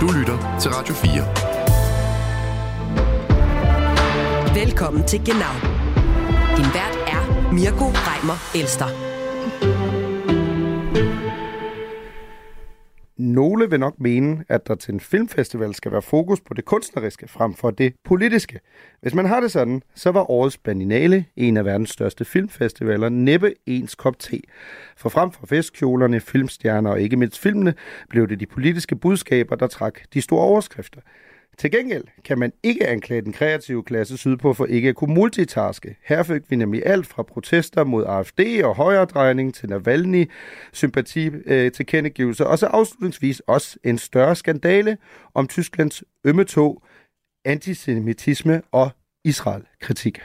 Du lytter til Radio 4. Velkommen til Genau. Din vært er Mirko Reimer Elster. Nogle vil nok mene, at der til en filmfestival skal være fokus på det kunstneriske frem for det politiske. Hvis man har det sådan, så var årets Berlinale, en af verdens største filmfestivaler, næppe ens kop te. For frem for festkjolerne, filmstjerner og ikke mindst filmene, blev det de politiske budskaber, der trak de store overskrifter. Til gengæld kan man ikke anklage den kreative klasse sydpå for ikke at kunne multitaske. Her fik vi nemlig alt fra protester mod AFD og højredrejning til Navalny, sympati øh, til kendegivelser, og så afslutningsvis også en større skandale om Tysklands ømme tog, antisemitisme og Israel-kritik.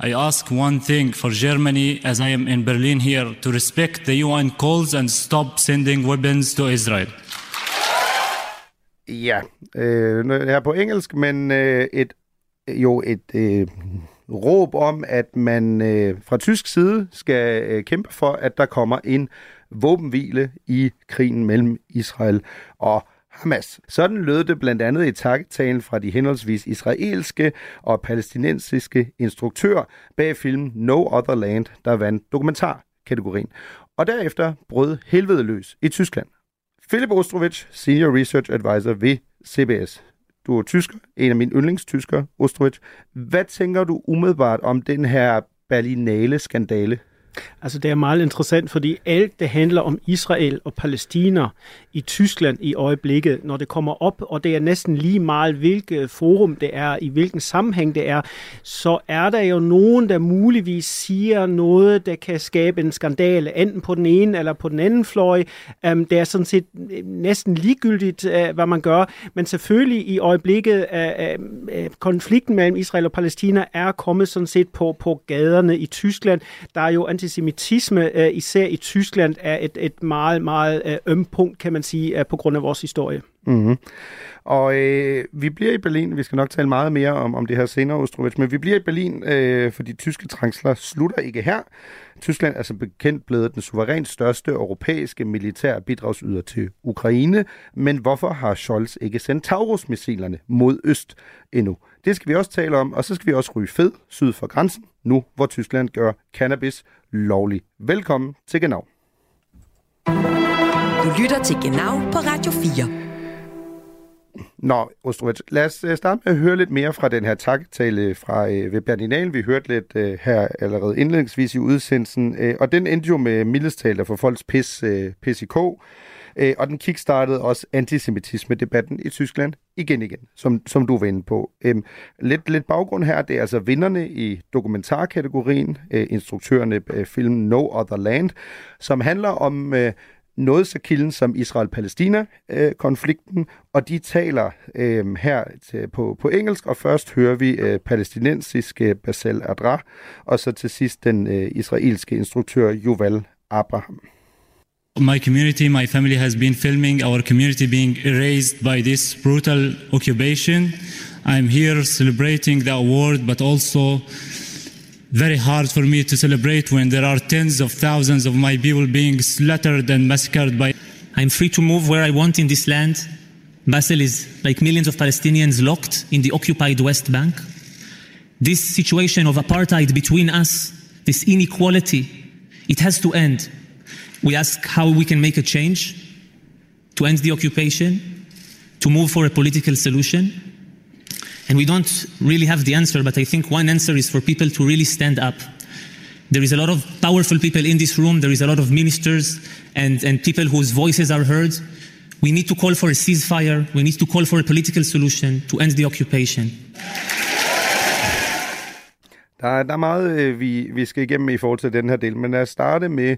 I ask one thing for Germany as I am in Berlin here to respect the UN calls and stop sending weapons to Israel. Ja, øh, er på engelsk, men øh, et jo et øh, råb om, at man øh, fra tysk side skal øh, kæmpe for, at der kommer en våbenhvile i krigen mellem Israel og Hamas. Sådan lød det blandt andet i takketalen fra de henholdsvis israelske og palæstinensiske instruktører bag filmen No Other Land, der vandt dokumentarkategorien. Og derefter brød helvede løs i Tyskland. Philip Ostrovich, Senior Research Advisor ved CBS. Du er tysker, en af mine yndlingstyskere, Ostrovich. Hvad tænker du umiddelbart om den her Berlinale skandale? Altså det er meget interessant, fordi alt det handler om Israel og Palæstina i Tyskland i øjeblikket, når det kommer op, og det er næsten lige meget, hvilket forum det er, i hvilken sammenhæng det er, så er der jo nogen, der muligvis siger noget, der kan skabe en skandale, enten på den ene eller på den anden fløj. Um, det er sådan set øh, næsten ligegyldigt, uh, hvad man gør, men selvfølgelig i øjeblikket, uh, uh, konflikten mellem Israel og Palæstina er kommet sådan set på, på gaderne i Tyskland. Der er jo antisemitisme, øh, især i Tyskland, er et, et meget, meget øh, øm punkt, kan man sige, øh, på grund af vores historie. Mm-hmm. Og øh, vi bliver i Berlin, vi skal nok tale meget mere om, om det her senere, Ostrovich, men vi bliver i Berlin, øh, fordi tyske trængsler slutter ikke her. Tyskland er som bekendt blevet den suverænt største europæiske militære bidragsyder til Ukraine, men hvorfor har Scholz ikke sendt Taurus-missilerne mod øst endnu? Det skal vi også tale om, og så skal vi også ryge fed syd for grænsen, nu hvor Tyskland gør cannabis lovlig. Velkommen til Genau. Du lytter til Genau på Radio 4. Nå, Ostrovich, lad os øh, starte med at høre lidt mere fra den her takketale fra øh, ved Berlinalen. Vi hørte lidt øh, her allerede indledningsvis i udsendelsen, øh, og den endte jo med mildestaler for folks pis, øh, pis i kog. Øh, og den kickstartede også antisemitisme-debatten i Tyskland igen igen, som, som du var inde på. Øhm, lidt, lidt baggrund her, det er altså vinderne i dokumentarkategorien, øh, instruktørerne af filmen No Other Land, som handler om øh, noget så kilden som Israel-Palæstina-konflikten, øh, og de taler øh, her til, på, på engelsk, og først hører vi øh, palæstinensiske Basel Adra, og så til sidst den øh, israelske instruktør Yuval Abraham. My community, my family has been filming our community being erased by this brutal occupation. I'm here celebrating the award, but also very hard for me to celebrate when there are tens of thousands of my people being slaughtered and massacred by. I'm free to move where I want in this land. Basel is, like millions of Palestinians, locked in the occupied West Bank. This situation of apartheid between us, this inequality, it has to end. We ask how we can make a change to end the occupation, to move for a political solution. And we don't really have the answer, but I think one answer is for people to really stand up. There is a lot of powerful people in this room, there is a lot of ministers and, and people whose voices are heard. We need to call for a ceasefire, we need to call for a political solution to end the occupation. Der er, der er meget, øh, vi, vi skal igennem i forhold til den her del, men lad os starte med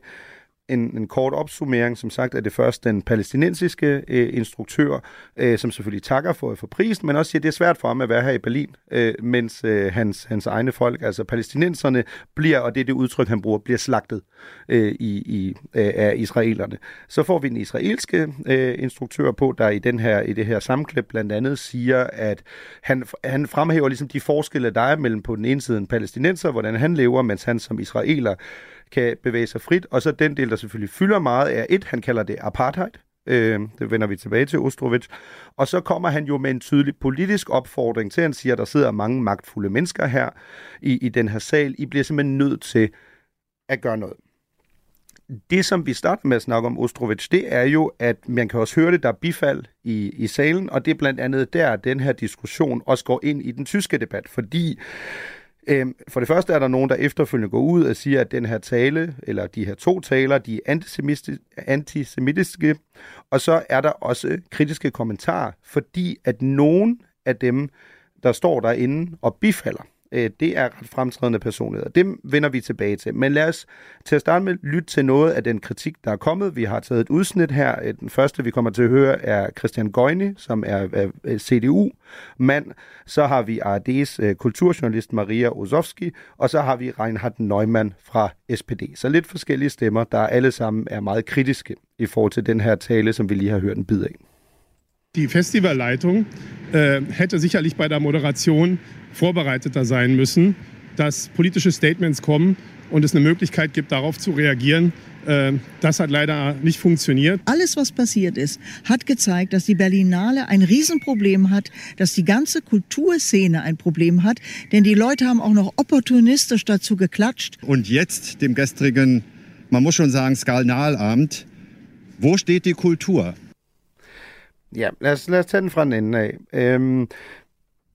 en, en kort opsummering. Som sagt er det først den palæstinensiske øh, instruktør, øh, som selvfølgelig takker for, for prisen, men også siger, at det er svært for ham at være her i Berlin, øh, mens øh, hans, hans egne folk, altså palæstinenserne, bliver, og det er det udtryk, han bruger, bliver slagtet øh, i, i, øh, af israelerne. Så får vi den israelske øh, instruktør på, der i, den her, i det her sammenklip blandt andet siger, at han, han fremhæver ligesom de forskelle, der er mellem på den ene side en palæstinenser, hvordan han lever, mens han som israeler kan bevæge sig frit. Og så den del, der selvfølgelig fylder meget, er et, han kalder det apartheid. Øh, det vender vi tilbage til Ostrovich. Og så kommer han jo med en tydelig politisk opfordring til, han siger, at der sidder mange magtfulde mennesker her i, i den her sal. I bliver simpelthen nødt til at gøre noget det, som vi starter med at snakke om Ostrovich, det er jo, at man kan også høre det, der er bifald i, i salen, og det er blandt andet der, at den her diskussion også går ind i den tyske debat, fordi øh, for det første er der nogen, der efterfølgende går ud og siger, at den her tale, eller de her to taler, de er antisemitiske, og så er der også kritiske kommentarer, fordi at nogen af dem, der står derinde og bifalder, øh, det er ret fremtrædende personligheder. Dem vender vi tilbage til. Men lad os til at starte med lytte til noget af den kritik, der er kommet. Vi har taget et udsnit her. Øh, den første, vi kommer til at høre, er Christian Gøjne, som er, er CDU-mand. Så har vi ARD's øh, kulturjournalist Maria Ozovski, og så har vi Reinhard Neumann fra SPD. Så lidt forskellige stemmer, der alle sammen er meget kritiske i forhold til den her tale, som vi lige har hørt en bid af. Die Festivalleitung äh, hätte sicherlich bei der Moderation vorbereiteter sein müssen, dass politische Statements kommen und es eine Möglichkeit gibt, darauf zu reagieren. Äh, das hat leider nicht funktioniert. Alles, was passiert ist, hat gezeigt, dass die Berlinale ein Riesenproblem hat, dass die ganze Kulturszene ein Problem hat, denn die Leute haben auch noch opportunistisch dazu geklatscht. Und jetzt, dem gestrigen, man muss schon sagen, Skalnalabend, wo steht die Kultur? Ja, lad os, lad os tage den fra den ende af. Øhm,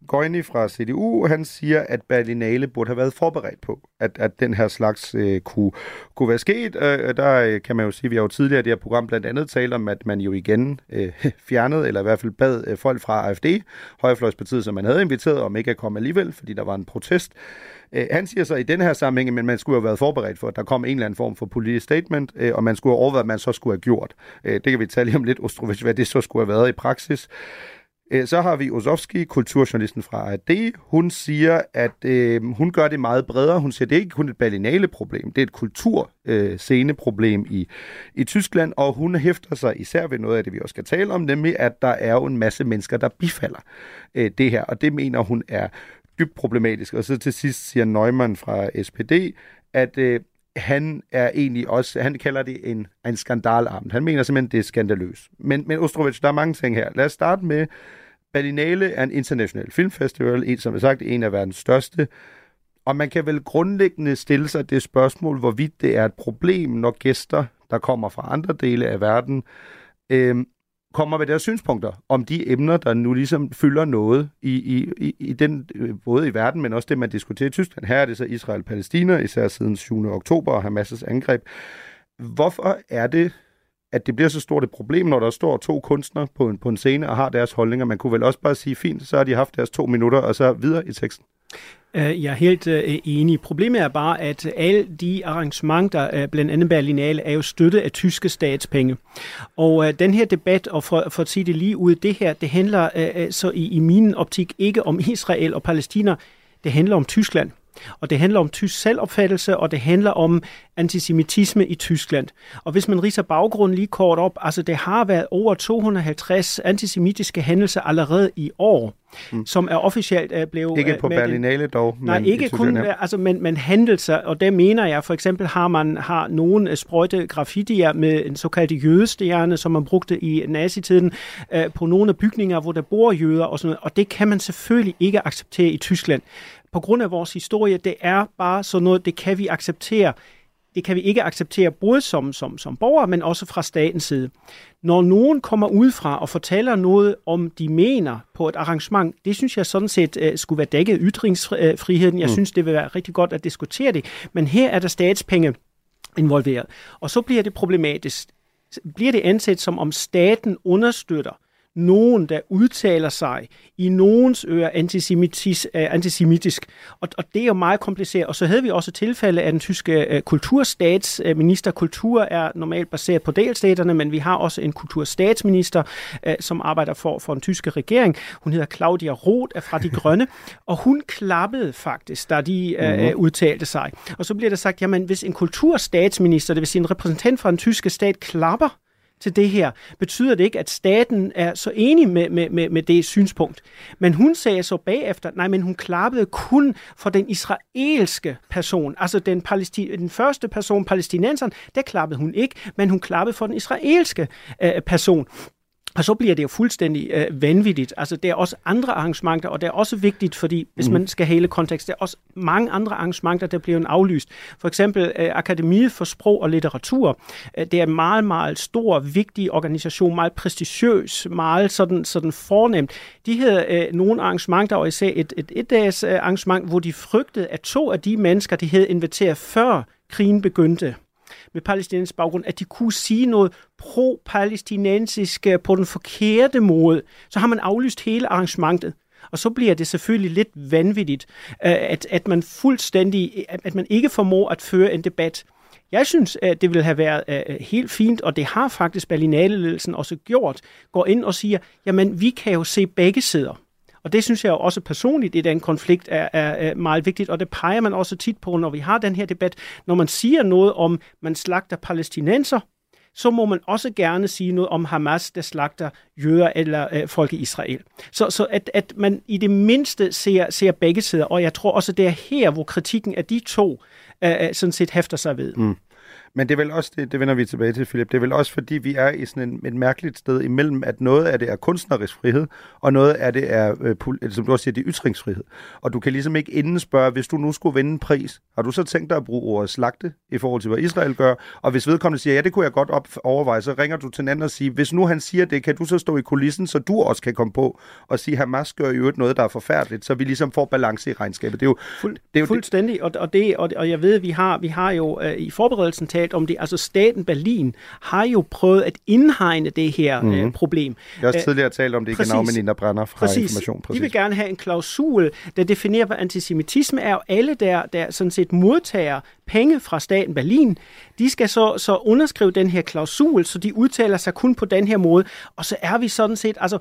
Goyni fra CDU, han siger, at Berlinale burde have været forberedt på, at, at den her slags øh, kunne, kunne være sket. Øh, øh, der øh, kan man jo sige, vi har jo tidligere i det her program blandt andet talt om, at man jo igen øh, fjernede, eller i hvert fald bad øh, folk fra AFD, Højrefløjspartiet, som man havde inviteret, om ikke at komme alligevel, fordi der var en protest. Øh, han siger så i den her sammenhæng, at man skulle have været forberedt for, at der kom en eller anden form for politisk statement, øh, og man skulle have overvejet, hvad man så skulle have gjort. Øh, det kan vi tale om lidt, Ostrovich, hvad det så skulle have været i praksis. Øh, så har vi Ozovski, kulturjournalisten fra AD. Hun siger, at øh, hun gør det meget bredere. Hun siger, at det er ikke kun et balinale problem, det er et kultursceneproblem øh, i, i Tyskland, og hun hæfter sig især ved noget af det, vi også skal tale om, nemlig at der er jo en masse mennesker, der bifalder øh, det her, og det mener hun er dybt problematisk. Og så til sidst siger Neumann fra SPD, at øh, han er egentlig også, han kalder det en, en skandalarm. Han mener simpelthen, det er skandaløst. Men, men Ostrovich, der er mange ting her. Lad os starte med, Berlinale er en international filmfestival, en, som er sagt en af verdens største. Og man kan vel grundlæggende stille sig det spørgsmål, hvorvidt det er et problem, når gæster, der kommer fra andre dele af verden, øh, kommer med deres synspunkter om de emner, der nu ligesom fylder noget i, i, i den, øh, både i verden, men også det, man diskuterer i Tyskland. Her er det så Israel-Palæstina, især siden 7. oktober og Hamas' angreb. Hvorfor er det, at det bliver så stort et problem, når der står to kunstnere på en, på en scene og har deres holdninger? Man kunne vel også bare sige, fint, så har de haft deres to minutter, og så videre i teksten. Øh, jeg er helt øh, enig. Problemet er bare, at alle de arrangementer, øh, blandt andet Berlinale, er jo støttet af tyske statspenge. Og den her debat, og for, for at sige det lige ud, det her, det handler så i, i min optik ikke om Israel og Palæstina, det handler om Tyskland. Og det handler om tysk selvopfattelse, og det handler om antisemitisme i Tyskland. Og hvis man riser baggrunden lige kort op, altså det har været over 250 antisemitiske hændelser allerede i år, mm. som er officielt er blevet... Ikke på Berlinale dog. Nej, ikke kun, altså, men, men hændelser, og der mener jeg, for eksempel har man har nogle sprøjte graffitier med en såkaldt jødestjerne, som man brugte i nazitiden, øh, på nogle af bygninger, hvor der bor jøder og sådan noget, og det kan man selvfølgelig ikke acceptere i Tyskland på grund af vores historie, det er bare sådan noget, det kan vi acceptere. Det kan vi ikke acceptere både som, som, som borgere, men også fra statens side. Når nogen kommer udefra og fortæller noget om, de mener på et arrangement, det synes jeg sådan set uh, skulle være dækket ytringsfriheden. Jeg mm. synes, det vil være rigtig godt at diskutere det. Men her er der statspenge involveret. Og så bliver det problematisk. Bliver det anset som om staten understøtter nogen, der udtaler sig i nogens ører antisemitisk, uh, antisemitisk. Og, og det er jo meget kompliceret. Og så havde vi også tilfælde af den tyske uh, kulturstatsminister. Kultur er normalt baseret på delstaterne, men vi har også en kulturstatsminister, som arbejder for, for den tyske regering. Hun hedder Claudia Roth, er fra De Grønne, og hun klappede faktisk, da de mm-hmm. udtalte sig. Og så bliver der sagt, jamen hvis en kulturstatsminister, det vil sige en repræsentant fra den tyske stat, klapper, til det her, betyder det ikke, at staten er så enig med, med, med, med det synspunkt. Men hun sagde så bagefter, nej, men hun klappede kun for den israelske person, altså den, palæsti- den første person, palæstinenseren, der klappede hun ikke, men hun klappede for den israelske øh, person. Og så bliver det jo fuldstændig øh, vanvittigt. Altså, der er også andre arrangementer, og det er også vigtigt, fordi hvis mm. man skal hele kontekst, der er også mange andre arrangementer, der bliver aflyst. For eksempel øh, Akademiet for Sprog og Litteratur. Øh, det er en meget, meget stor, vigtig organisation, meget prestigiøs, meget sådan, sådan fornemt. De havde øh, nogle arrangementer, og især et, et, et dags øh, arrangement, hvor de frygtede, at to af de mennesker, de havde inviteret før krigen begyndte, med palæstinensisk baggrund, at de kunne sige noget pro-palæstinensisk øh, på den forkerte måde, så har man aflyst hele arrangementet. Og så bliver det selvfølgelig lidt vanvittigt, øh, at, at man fuldstændig, øh, at man ikke formår at føre en debat. Jeg synes, at det ville have været uh, helt fint, og det har faktisk Berlinale-ledelsen også gjort, går ind og siger, jamen vi kan jo se begge sider. Og det synes jeg også personligt i den konflikt er, er, er meget vigtigt, og det peger man også tit på, når vi har den her debat. Når man siger noget om, man slagter palæstinenser, så må man også gerne sige noget om Hamas, der slagter jøder eller øh, folk i Israel. Så, så at, at man i det mindste ser, ser begge sider, og jeg tror også, det er her, hvor kritikken af de to øh, øh sådan set hæfter sig ved. Mm. Men det er vel også, det, det vender vi tilbage til, Philip, det er vel også fordi, vi er i sådan en, et mærkeligt sted imellem, at noget af det er kunstnerisk frihed, og noget af det er, øh, som du også siger, det er ytringsfrihed. Og du kan ligesom ikke inden spørge, hvis du nu skulle vinde en pris, har du så tænkt dig at bruge ordet slagte i forhold til, hvad Israel gør? Og hvis vedkommende siger, ja, det kunne jeg godt op overveje, så ringer du til en anden og siger, hvis nu han siger det, kan du så stå i kulissen, så du også kan komme på og sige, Hamas gør jo noget, der er forfærdeligt, så vi ligesom får balance i regnskabet. Det er jo, Fuld, det er jo fuldstændig, og, og, det, og, og jeg ved, vi har, vi har jo uh, i forberedelsen talt om det, altså staten Berlin har jo prøvet at indhegne det her mm. uh, problem. Jeg har også tidligere talt om det, præcis, genau med Nina Brenner fra præcis, Information. Præcis. De vil gerne have en klausul, der definerer, hvad antisemitisme er, og alle der, der sådan set modtager penge fra staten Berlin, de skal så, så underskrive den her klausul, så de udtaler sig kun på den her måde, og så er vi sådan set, altså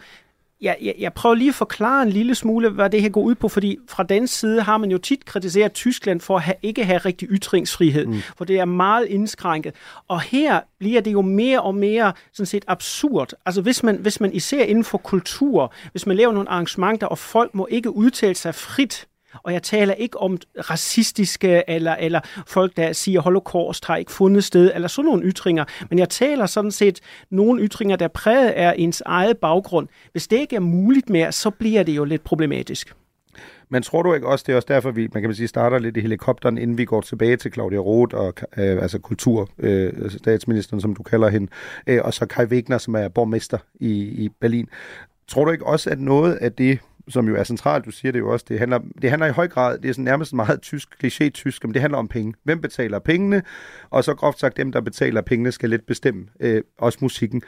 jeg, jeg, jeg prøver lige at forklare en lille smule, hvad det her går ud på, fordi fra den side har man jo tit kritiseret Tyskland for at have, ikke have rigtig ytringsfrihed, mm. for det er meget indskrænket. Og her bliver det jo mere og mere sådan set absurd. Altså hvis man, hvis man især inden for kultur, hvis man laver nogle arrangementer, og folk må ikke udtale sig frit, og jeg taler ikke om racistiske, eller, eller folk, der siger, holocaust har ikke fundet sted, eller sådan nogle ytringer. Men jeg taler sådan set nogle ytringer, der præget er ens eget baggrund. Hvis det ikke er muligt mere, så bliver det jo lidt problematisk. Men tror du ikke også, det er også derfor, vi man kan sige, starter lidt i helikopteren, inden vi går tilbage til Claudia Roth, og, øh, altså kulturstatsministeren, øh, som du kalder hende, øh, og så Kai Wegner, som er borgmester i, i Berlin. Tror du ikke også, at noget af det, som jo er centralt, du siger det jo også, det handler, det handler i høj grad, det er sådan nærmest meget tysk, kliché-tysk, men det handler om penge. Hvem betaler pengene? Og så groft sagt, dem, der betaler pengene, skal lidt bestemme, øh, også musikken.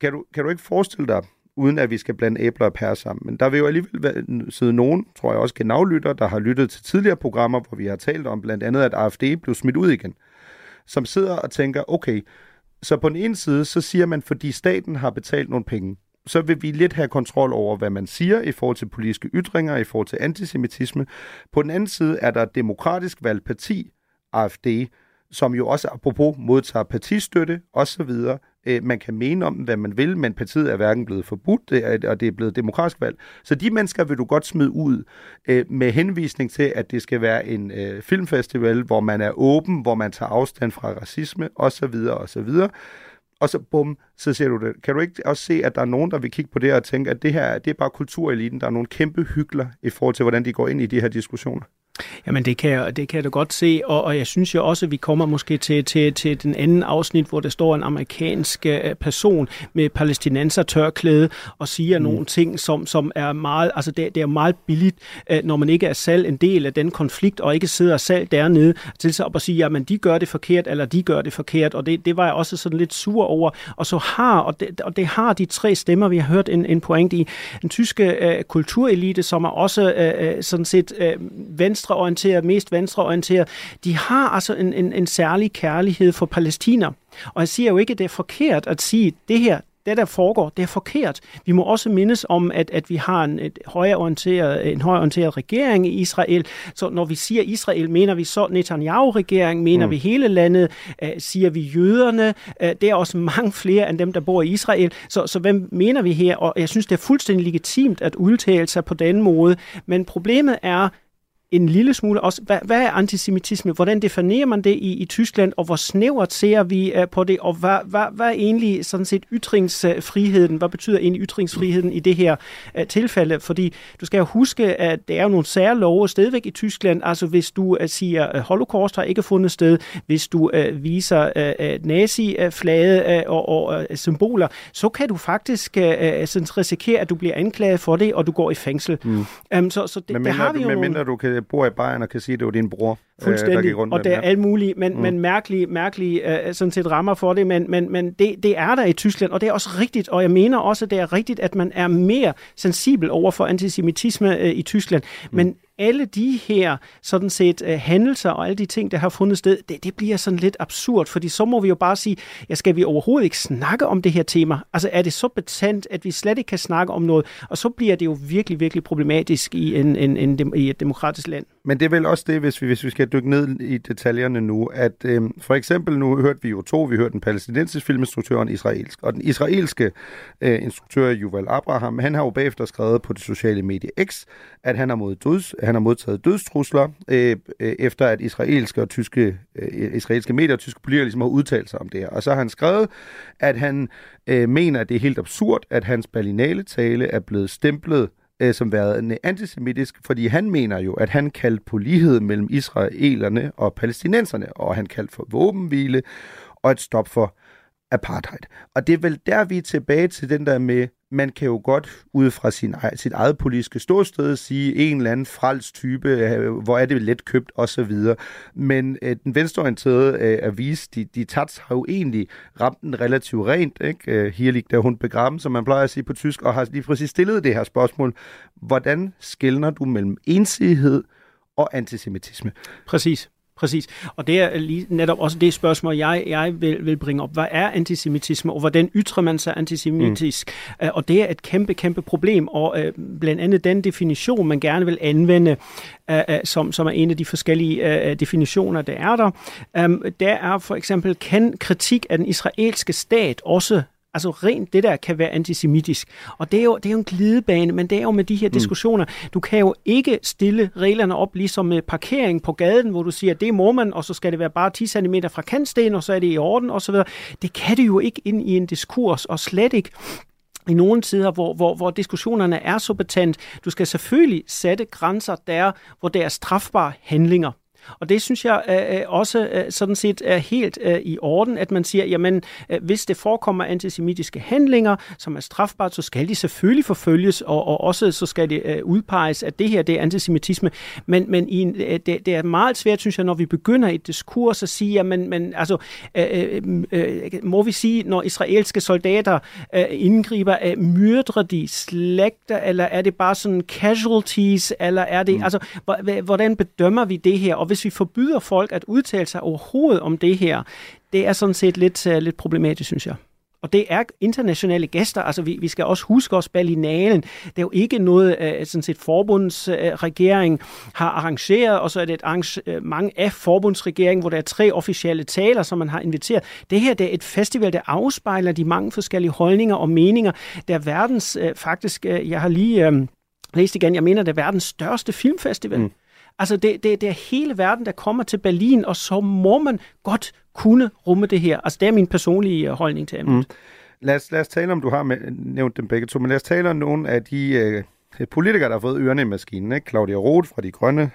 Kan du, kan du ikke forestille dig, uden at vi skal blande æbler og pærer sammen. Men der vil jo alligevel sidde nogen, tror jeg også genavlytter, der har lyttet til tidligere programmer, hvor vi har talt om blandt andet, at AFD blev smidt ud igen, som sidder og tænker, okay, så på den ene side, så siger man, fordi staten har betalt nogle penge, så vil vi lidt have kontrol over, hvad man siger i forhold til politiske ytringer, i forhold til antisemitisme. På den anden side er der et demokratisk valgt parti, AFD, som jo også apropos modtager partistøtte osv. Øh, man kan mene om, hvad man vil, men partiet er hverken blevet forbudt, og det er blevet demokratisk valg. Så de mennesker vil du godt smide ud øh, med henvisning til, at det skal være en øh, filmfestival, hvor man er åben, hvor man tager afstand fra racisme osv. osv og så bum, så ser du det. Kan du ikke også se, at der er nogen, der vil kigge på det og tænke, at det her det er bare kultureliten, der er nogle kæmpe hyggeler i forhold til, hvordan de går ind i de her diskussioner? Jamen det kan, jeg, det kan jeg da godt se, og, og jeg synes jo også, at vi kommer måske til, til, til den anden afsnit, hvor der står en amerikansk uh, person med palæstinenser tørklæde og siger mm. nogle ting, som, som er meget, altså det, det er meget billigt, uh, når man ikke er selv en del af den konflikt, og ikke sidder selv dernede til sig op og sige, jamen de gør det forkert, eller de gør det forkert, og det, det var jeg også sådan lidt sur over, og så har, og det, og det har de tre stemmer, vi har hørt en, en point i, den tyske uh, kulturelite, som er også uh, sådan set uh, venstre venstreorienteret, mest venstreorienteret, de har altså en, en, en særlig kærlighed for palæstina. Og jeg siger jo ikke, at det er forkert at sige, at det her, det, der foregår, det er forkert. Vi må også mindes om, at, at vi har en, et højorienteret, en højorienteret regering i Israel. Så når vi siger Israel, mener vi så Netanyahu-regering, mener mm. vi hele landet, uh, siger vi jøderne. Uh, det er også mange flere end dem, der bor i Israel. Så, så hvem mener vi her? Og jeg synes, det er fuldstændig legitimt at udtale sig på den måde. Men problemet er, en lille smule også, hvad, hvad er antisemitisme? Hvordan definerer man det i, i Tyskland, og hvor snævert ser vi uh, på det, og hvad, hvad, hvad er egentlig sådan set ytringsfriheden? Hvad betyder egentlig ytringsfriheden i det her uh, tilfælde? Fordi du skal jo huske, at der er jo nogle særlove stadigvæk i Tyskland, altså hvis du uh, siger, at holocaust har ikke fundet sted, hvis du uh, viser uh, nazi-flaget uh, og, og uh, symboler, så kan du faktisk uh, sådan risikere, at du bliver anklaget for det, og du går i fængsel. Mm. Um, så, så det, men det har vi jo men nogle... mindre du kan bor i Bayern og kan sige, at det var din bror, Fuldstændig, øh, der gik rundt og der er alt muligt, men, Mm. men mærkelige, mærkelige uh, sådan set rammer for det, men, men, men det, det er der i Tyskland, og det er også rigtigt, og jeg mener også, at det er rigtigt, at man er mere sensibel over for antisemitisme uh, i Tyskland, mm. men alle de her sådan set uh, hændelser og alle de ting, der har fundet sted, det, det bliver sådan lidt absurd, fordi så må vi jo bare sige, ja, skal vi overhovedet ikke snakke om det her tema? Altså er det så betændt, at vi slet ikke kan snakke om noget, og så bliver det jo virkelig, virkelig problematisk i, en, en, en, i et demokratisk land. Men det er vel også det, hvis vi, hvis vi skal dykke ned i detaljerne nu, at øh, for eksempel nu hørte vi jo to, vi hørte den palæstinensiske filminstruktør og en israelsk. Og den israelske øh, instruktør, Yuval Abraham, han har jo bagefter skrevet på det sociale medie X, at han har, mod døds, han har modtaget dødstrusler, øh, øh, efter at israelske og tyske, øh, israelske medier og tyske politikere ligesom har udtalt sig om det her. Og så har han skrevet, at han øh, mener, at det er helt absurd, at hans berlinale tale er blevet stemplet øh, som været øh, antisemitisk, fordi han mener jo, at han kaldte på lighed mellem israelerne og palæstinenserne, og han kaldte for våbenhvile og et stop for apartheid. Og det er vel der, vi er tilbage til den der med, man kan jo godt ud fra sin, e- sit eget politiske ståsted sige en eller anden frals type, øh, hvor er det let købt osv. Men øh, den venstreorienterede øh, avis, de, de tats har jo egentlig ramt den relativt rent. Ikke? Øh, Hier liegt der hund begraben, som man plejer at sige på tysk, og har lige præcis stillet det her spørgsmål. Hvordan skældner du mellem ensidighed og antisemitisme? Præcis. Præcis. Og det er lige netop også det spørgsmål, jeg, jeg vil, vil bringe op. Hvad er antisemitisme, og hvordan ytrer man sig antisemitisk? Mm. Og det er et kæmpe, kæmpe problem, og øh, blandt andet den definition, man gerne vil anvende, øh, øh, som, som er en af de forskellige øh, definitioner, der er der, øh, der er for eksempel, kan kritik af den israelske stat også Altså rent det der kan være antisemitisk. Og det er jo, det er jo en glidebane, men det er jo med de her diskussioner. Du kan jo ikke stille reglerne op ligesom med parkering på gaden, hvor du siger, det må man, og så skal det være bare 10 cm fra kantsten, og så er det i orden osv. Det kan du jo ikke ind i en diskurs, og slet ikke i nogle tider, hvor, hvor, hvor diskussionerne er så betændt. Du skal selvfølgelig sætte grænser der, hvor der er strafbare handlinger. Og det synes jeg øh, øh, også øh, sådan set er helt øh, i orden, at man siger, jamen øh, hvis det forekommer antisemitiske handlinger, som er strafbart, så skal de selvfølgelig forfølges, og, og også så skal det øh, udpeges, at det her det er antisemitisme. Men, men i en, øh, det, det er meget svært, synes jeg, når vi begynder et diskurs at sige, jamen men, altså, øh, øh, øh, må vi sige, når israelske soldater øh, indgriber, øh, myrdrer de slægter, eller er det bare sådan casualties, eller er det, mm. altså, hvor- hvordan bedømmer vi det her? Og hvis vi forbyder folk at udtale sig overhovedet om det her, det er sådan set lidt, uh, lidt problematisk, synes jeg. Og det er internationale gæster, altså vi, vi skal også huske os Berlinalen. Det er jo ikke noget, uh, sådan set forbundsregering øh, har arrangeret, og så er det et arrangement af forbundsregeringen, hvor der er tre officielle taler, som man har inviteret. Det her det er et festival, der afspejler de mange forskellige holdninger og meninger. Der er verdens, uh, faktisk, jeg har lige læst igen, jeg mener, det er verdens største filmfestival. Mm. Altså, det, det, det er hele verden, der kommer til Berlin, og så må man godt kunne rumme det her. Altså, det er min personlige øh, holdning til emnet. Mm. Lad os, lad os tale om, du har med, nævnt dem begge to, men lad os tale om nogle af de øh, Øh, politikere, der har fået ørerne i maskinen. Ikke? Claudia Roth fra De Grønne,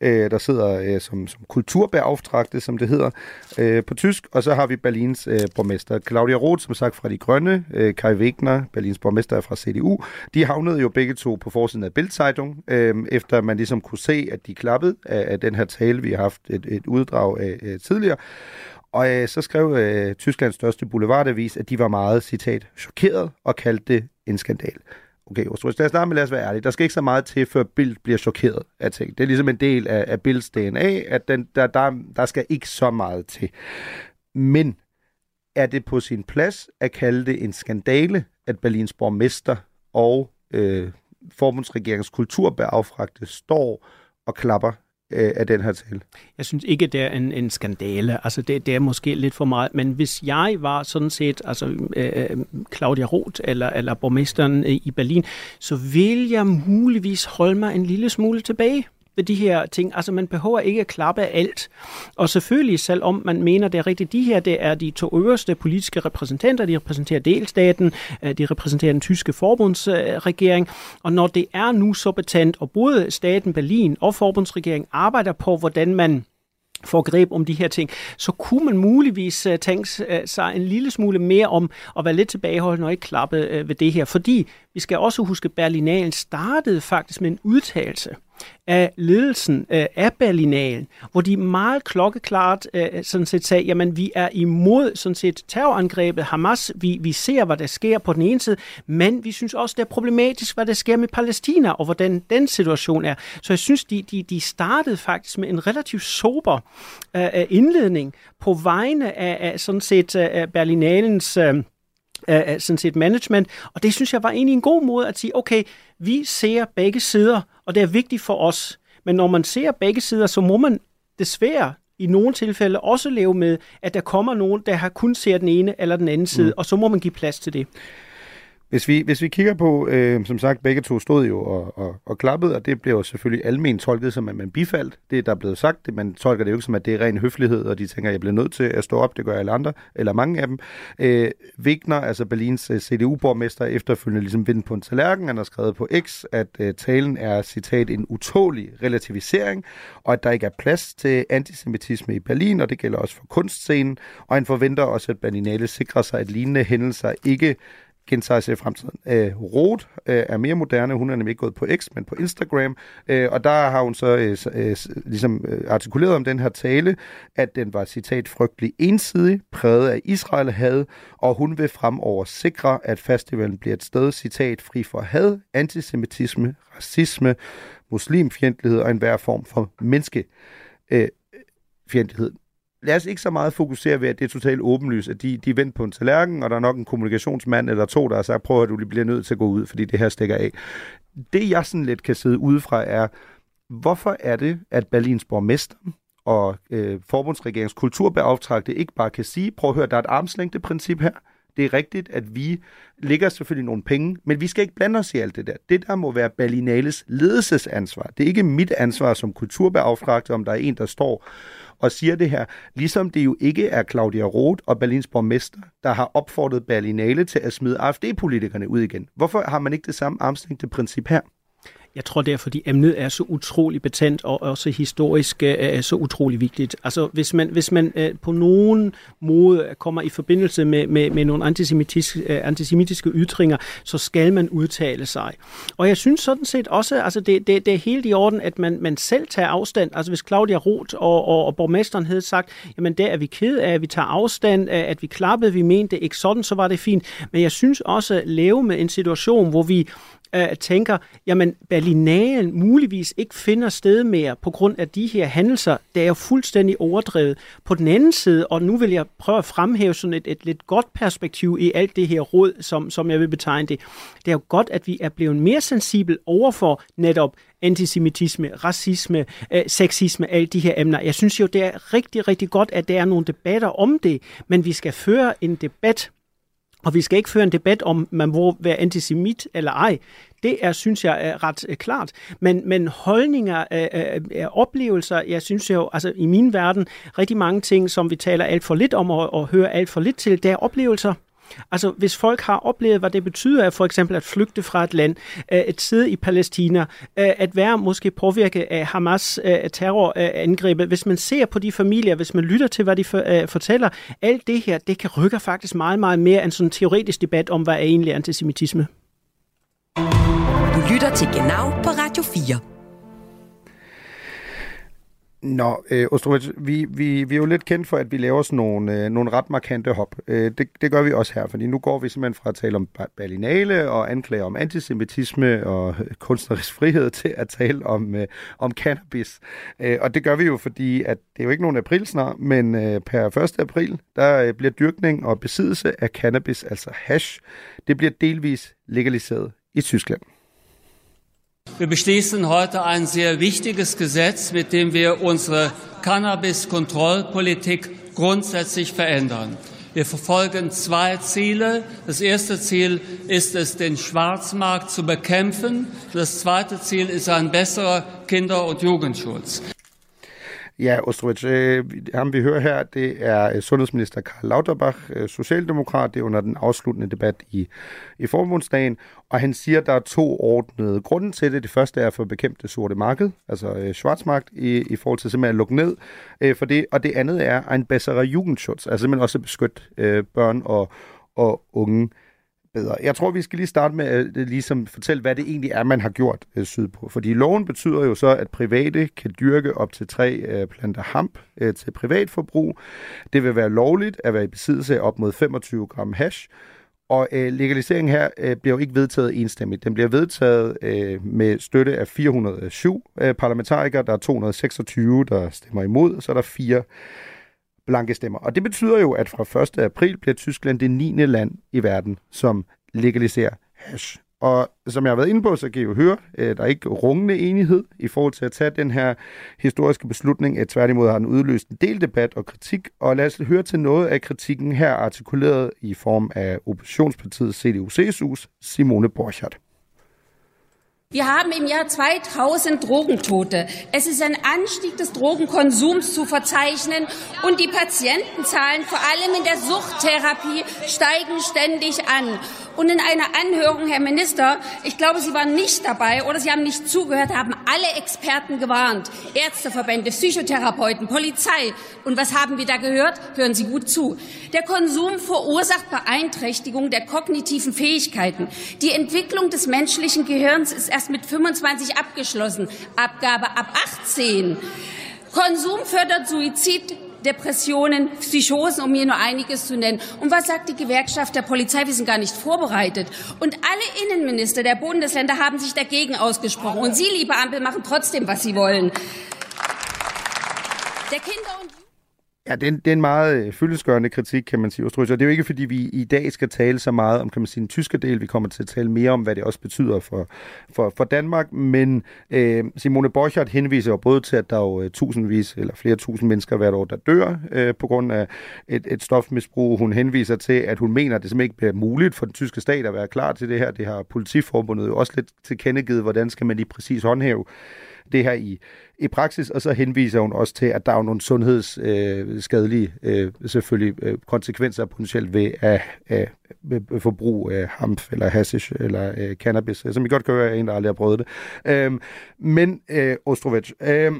øh, der sidder øh, som, som kulturbeauftragte, som det hedder øh, på tysk, og så har vi Berlins øh, borgmester. Claudia Roth, som sagt fra De Grønne, øh, Kai Wegner, Berlins borgmester er fra CDU. De havnede jo begge to på forsiden af Bildzeitung, øh, efter man ligesom kunne se, at de klappede af, af den her tale, vi har haft et, et uddrag af øh, tidligere. Og øh, så skrev øh, Tysklands største boulevardavis, at de var meget, citat, chokeret og kaldte det en skandal. Okay, Ostrich, lad os starte med, lad os være ærlige. Der skal ikke så meget til, før Bild bliver chokeret af ting. Det er ligesom en del af, af Bilds DNA, at den, der, der, der skal ikke så meget til. Men er det på sin plads at kalde det en skandale, at Berlins borgmester og øh, forbundsregeringens kulturbeaufragte står og klapper øh, af den her tale? Jeg synes ikke, det er en, en skandale. Altså, det, det er måske lidt for meget. Men hvis jeg var sådan set altså, øh, øh Claudia Roth eller, eller borgmesteren i Berlin, så vil jeg muligvis holde mig en lille smule tilbage ved de her ting. Altså man behøver ikke at klappe af alt. Og selvfølgelig, selvom man mener, det er rigtigt, de her det er de to øverste politiske repræsentanter, de repræsenterer delstaten, øh, de repræsenterer den tyske forbundsregering, og når det er nu så betændt, og både staten Berlin og forbundsregeringen arbejder på, hvordan man får greb om de her ting, så kunne man muligvis øh, tænke øh, sig en lille smule mere om at være lidt tilbageholdende og ikke klappe ved det her. Fordi vi skal også huske, at Berlinalen startede faktisk med en udtalelse af ledelsen øh, af Berlinalen, hvor de meget klokkeklart øh, sådan set sagde, jamen vi er imod sådan set terrorangrebet Hamas, vi, vi ser, hvad der sker på den ene side, men vi synes også, det er problematisk, hvad der sker med Palæstina, og hvordan den situation er. Så jeg synes, de, de, de startede faktisk med en relativt sober øh, øh indledning på vegne af, af sådan set øh, øh Berlinalens øh, øh, sådan set management. Og det synes jeg var egentlig en god måde at sige, okay, vi ser begge sider, og det er vigtigt for os. Men når man ser begge sider, så må man desværre i nogle tilfælde også leve med, at der kommer nogen, der har kun ser den ene eller den anden side, mm. og så må man give plads til det. Hvis vi, hvis vi kigger på, øh, som sagt, begge to stod jo og, og, og klappede, og det blev jo selvfølgelig almen tolket som, at man bifaldt det, der er blevet sagt. Det, man tolker det jo ikke som, at det er ren høflighed, og de tænker, at jeg bliver nødt til at stå op, det gør alle andre, eller mange af dem. Øh, Wigner, altså Berlins øh, CDU-borgmester, efterfølgende ligesom vind på en tallerken, han har skrevet på X, at øh, talen er, citat, en utålig relativisering, og at der ikke er plads til antisemitisme i Berlin, og det gælder også for kunstscenen, og han forventer også, at Berlinale sikrer sig, at lignende hændelser ikke gentager sig i fremtiden. Øh, Rot øh, er mere moderne, hun er nemlig ikke gået på X, men på Instagram, øh, og der har hun så øh, øh, ligesom øh, artikuleret om den her tale, at den var, citat, frygtelig ensidig, præget af Israel had, og hun vil fremover sikre, at festivalen bliver et sted, citat, fri for had, antisemitisme, racisme, muslimfjendtlighed og enhver form for menneske. Lad os ikke så meget fokusere ved, at det er totalt åbenlyst, at de, de er vendt på en tallerken, og der er nok en kommunikationsmand eller to, der har sagt, prøv at du bliver nødt til at gå ud, fordi det her stikker af. Det jeg sådan lidt kan sidde udefra er, hvorfor er det, at Berlins borgmester og øh, forbundsregeringens kulturbeauftragte ikke bare kan sige, prøv at høre, der er et armslængdeprincip her, det er rigtigt, at vi ligger selvfølgelig nogle penge, men vi skal ikke blande os i alt det der. Det der må være Berlinales ledelsesansvar. Det er ikke mit ansvar som kulturbeauftragte, om der er en, der står og siger det her, ligesom det jo ikke er Claudia Roth og Berlins borgmester, der har opfordret Berlinale til at smide AfD-politikerne ud igen. Hvorfor har man ikke det samme armslængde princip her? Jeg tror det fordi emnet er så utrolig betændt og også historisk uh, så utrolig vigtigt. Altså hvis man, hvis man øh, på nogen måde kommer i forbindelse med, med, med nogle antisemitiske, øh, antisemitiske ytringer, så skal man udtale sig. Og jeg synes sådan set også, altså det, det, det er helt i orden, at man, man selv tager afstand. Altså hvis Claudia Roth og, og, og borgmesteren havde sagt, jamen der er vi ked af, at vi tager afstand, at vi klappede, vi mente ikke sådan, så var det fint. Men jeg synes også at leve med en situation, hvor vi øh, tænker, jamen Berlinalen muligvis ikke finder sted mere på grund af de her hændelser, der er jo fuldstændig overdrevet. På den anden side, og nu vil jeg prøve at fremhæve sådan et, et lidt godt perspektiv i alt det her råd, som, som jeg vil betegne det. Det er jo godt, at vi er blevet mere sensibel overfor netop antisemitisme, racisme, øh, sexisme, alle de her emner. Jeg synes jo, det er rigtig, rigtig godt, at der er nogle debatter om det, men vi skal føre en debat og vi skal ikke føre en debat om, man må være antisemit eller ej. Det er, synes jeg, er ret øh, klart. Men, men holdninger, uh, oplevelser, jeg synes jo, altså i min verden, rigtig mange ting, som vi taler alt for lidt om og, og hører alt for lidt til, det er oplevelser. Altså, hvis folk har oplevet, hvad det betyder, for eksempel at flygte fra et land, øh, et sidde i Palæstina, øh, at være måske påvirket af Hamas øh, terrorangreb, hvis man ser på de familier, hvis man lytter til, hvad de fortæller, alt det her, det kan rykke faktisk meget, meget mere end sådan en teoretisk debat om, hvad er egentlig antisemitisme. Du lytter til Genau på Radio 4. Nå, øh, Ostrovic, vi, vi, vi er jo lidt kendt for, at vi laver sådan nogle, øh, nogle ret markante hop. Øh, det, det gør vi også her, fordi nu går vi simpelthen fra at tale om Berlinale og anklager om antisemitisme og øh, kunstnerisk frihed til at tale om, øh, om cannabis. Øh, og det gør vi jo, fordi at det er jo ikke nogen april snart, men øh, per 1. april, der øh, bliver dyrkning og besiddelse af cannabis, altså hash, det bliver delvis legaliseret i Tyskland. Wir beschließen heute ein sehr wichtiges Gesetz, mit dem wir unsere Cannabis-Kontrollpolitik grundsätzlich verändern. Wir verfolgen zwei Ziele. Das erste Ziel ist es, den Schwarzmarkt zu bekämpfen. Das zweite Ziel ist ein besserer Kinder- und Jugendschutz. Ja, Ostrovic, øh, ham vi hører her, det er øh, sundhedsminister Karl Lauterbach, øh, socialdemokrat, det er under den afsluttende debat i, i forbundsdagen, og han siger, at der er to ordnede grunde til det. Det første er for at bekæmpe det sorte marked, altså øh, schwarzmarkt, i, i forhold til simpelthen at lukke ned øh, for det, og det andet er en bessere Jugendschutz, altså simpelthen også at beskytte øh, børn og, og unge bedre. Jeg tror, vi skal lige starte med at øh, ligesom fortælle, hvad det egentlig er, man har gjort øh, sydpå. Fordi loven betyder jo så, at private kan dyrke op til tre øh, planter hamp øh, til privatforbrug. Det vil være lovligt at være i besiddelse af op mod 25 gram hash. Og øh, legaliseringen her øh, bliver jo ikke vedtaget enstemmigt. Den bliver vedtaget øh, med støtte af 407 øh, parlamentarikere. Der er 226, der stemmer imod, så er der fire blanke stemmer. Og det betyder jo, at fra 1. april bliver Tyskland det 9. land i verden, som legaliserer hash. Og som jeg har været inde på, så kan I jo høre, at der er ikke rungende enighed i forhold til at tage den her historiske beslutning. At tværtimod har den udløst en del debat og kritik. Og lad os høre til noget af kritikken her artikuleret i form af oppositionspartiet CDU-CSU's Simone Borchardt. Wir haben im Jahr 2000 Drogentote. Es ist ein Anstieg des Drogenkonsums zu verzeichnen und die Patientenzahlen, vor allem in der Suchttherapie, steigen ständig an. Und in einer Anhörung, Herr Minister, ich glaube, Sie waren nicht dabei oder Sie haben nicht zugehört, haben alle Experten gewarnt. Ärzteverbände, Psychotherapeuten, Polizei. Und was haben wir da gehört? Hören Sie gut zu. Der Konsum verursacht Beeinträchtigung der kognitiven Fähigkeiten. Die Entwicklung des menschlichen Gehirns ist erst mit 25 abgeschlossen. Abgabe ab 18. Konsum fördert Suizid, Depressionen, Psychosen, um hier nur einiges zu nennen. Und was sagt die Gewerkschaft der Polizei? Wir sind gar nicht vorbereitet. Und alle Innenminister der Bundesländer haben sich dagegen ausgesprochen. Und Sie, liebe Ampel, machen trotzdem, was Sie wollen. Der Kinder- und Ja, det er, en, det er en meget øh, fyldesgørende kritik, kan man sige, Ostrøs. Og det er jo ikke, fordi vi i dag skal tale så meget om, kan man sige, den tyske del. Vi kommer til at tale mere om, hvad det også betyder for, for, for Danmark. Men øh, Simone Borchardt henviser jo både til, at der er jo øh, tusindvis eller flere tusind mennesker hvert år, der dør øh, på grund af et, et stofmisbrug. Hun henviser til, at hun mener, at det simpelthen ikke bliver muligt for den tyske stat at være klar til det her. Det har politiforbundet jo også lidt tilkendegivet, hvordan skal man lige præcis håndhæve det her i, i praksis, og så henviser hun også til, at der er nogle sundhedsskadelige øh, øh, selvfølgelig øh, konsekvenser potentielt ved at øh, ved forbrug af hamp eller hashish eller øh, cannabis, som I godt kan høre, er en, der aldrig har prøvet det. Øh, men øh, Ostrovic, øh,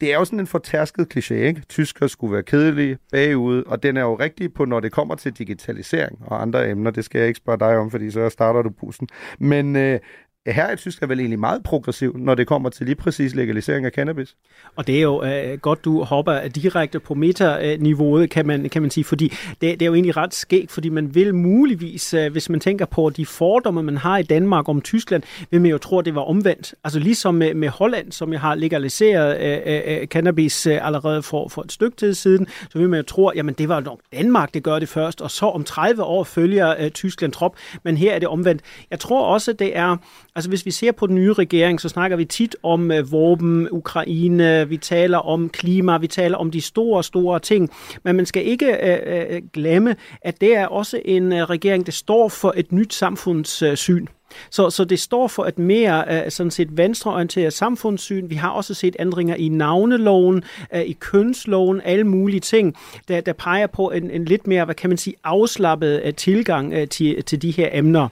det er jo sådan en fortærsket kliché, ikke? Tysker skulle være kedelige, bagud, og den er jo rigtig på, når det kommer til digitalisering og andre emner. Det skal jeg ikke spørge dig om, fordi så starter du bussen. Men øh, her i Tyskland vel egentlig meget progressiv, når det kommer til lige præcis legalisering af cannabis. Og det er jo øh, godt, du hopper direkte på meta-niveauet, kan man, kan man sige, fordi det, det er jo egentlig ret skægt, fordi man vil muligvis, øh, hvis man tænker på de fordomme, man har i Danmark om Tyskland, vil man jo tro, at det var omvendt. Altså ligesom med, med Holland, som jeg har legaliseret øh, øh, øh, cannabis øh, allerede for, for et stykke tid siden, så vil man jo tro, jamen det var nok Danmark, det gør det først, og så om 30 år følger øh, Tyskland trop, men her er det omvendt. Jeg tror også, det er Altså hvis vi ser på den nye regering, så snakker vi tit om øh, våben, Ukraine, vi taler om klima, vi taler om de store, store ting. Men man skal ikke øh, øh glemme, at det er også en øh, regering, der står for et nyt samfundssyn. Øh, så, så det står for et mere uh, sådan set venstreorienteret samfundssyn. Vi har også set ændringer i navneloven, uh, i kønsloven, alle mulige ting, der, der peger på en, en lidt mere, hvad kan man sige, afslappet uh, tilgang uh, til, til de her emner.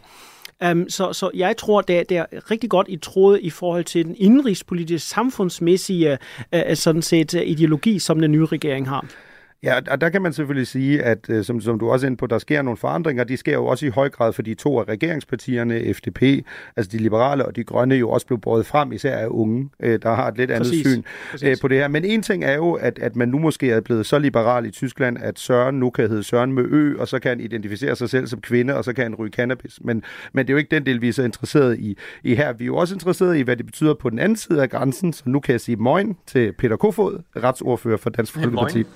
Um, så, så jeg tror, det, det er rigtig godt i tråd i forhold til den indrigspolitiske, samfundsmæssige uh, sådan set, uh, ideologi, som den nye regering har. Ja, og der kan man selvfølgelig sige, at øh, som, som du også er inde på, der sker nogle forandringer. De sker jo også i høj grad, fordi to af regeringspartierne, FDP, altså de liberale og de grønne, jo også blev båret frem, især af unge, øh, der har et lidt andet Præcis. syn Præcis. øh, på det her. Men en ting er jo, at, at man nu måske er blevet så liberal i Tyskland, at Søren nu kan hedde Søren med Ø, og så kan han identificere sig selv som kvinde, og så kan han ryge cannabis. Men, men det er jo ikke den del, vi er så interesseret i, i her. Vi er jo også interesseret i, hvad det betyder på den anden side af grænsen, så nu kan jeg sige moin til Peter Kofod, retsordfører for Dansk Folkeparti. Moin,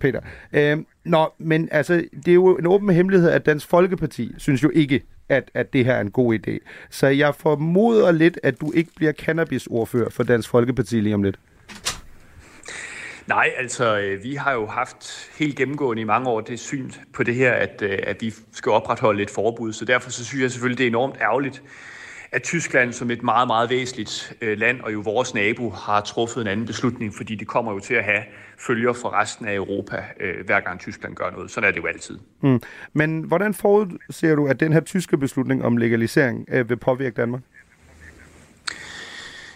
Peter. Øhm, nå, men altså, det er jo en åben hemmelighed, at Dansk Folkeparti synes jo ikke, at, at det her er en god idé. Så jeg formoder lidt, at du ikke bliver cannabisordfører for Dansk Folkeparti lige om lidt. Nej, altså øh, vi har jo haft helt gennemgående i mange år det syn på det her, at, øh, at vi skal opretholde et forbud. Så derfor så synes jeg selvfølgelig, det er enormt ærgerligt, at Tyskland som et meget, meget væsentligt øh, land, og jo vores nabo, har truffet en anden beslutning, fordi det kommer jo til at have følger for resten af Europa, øh, hver gang Tyskland gør noget. Sådan er det jo altid. Mm. Men hvordan forudser du, at den her tyske beslutning om legalisering øh, vil påvirke Danmark?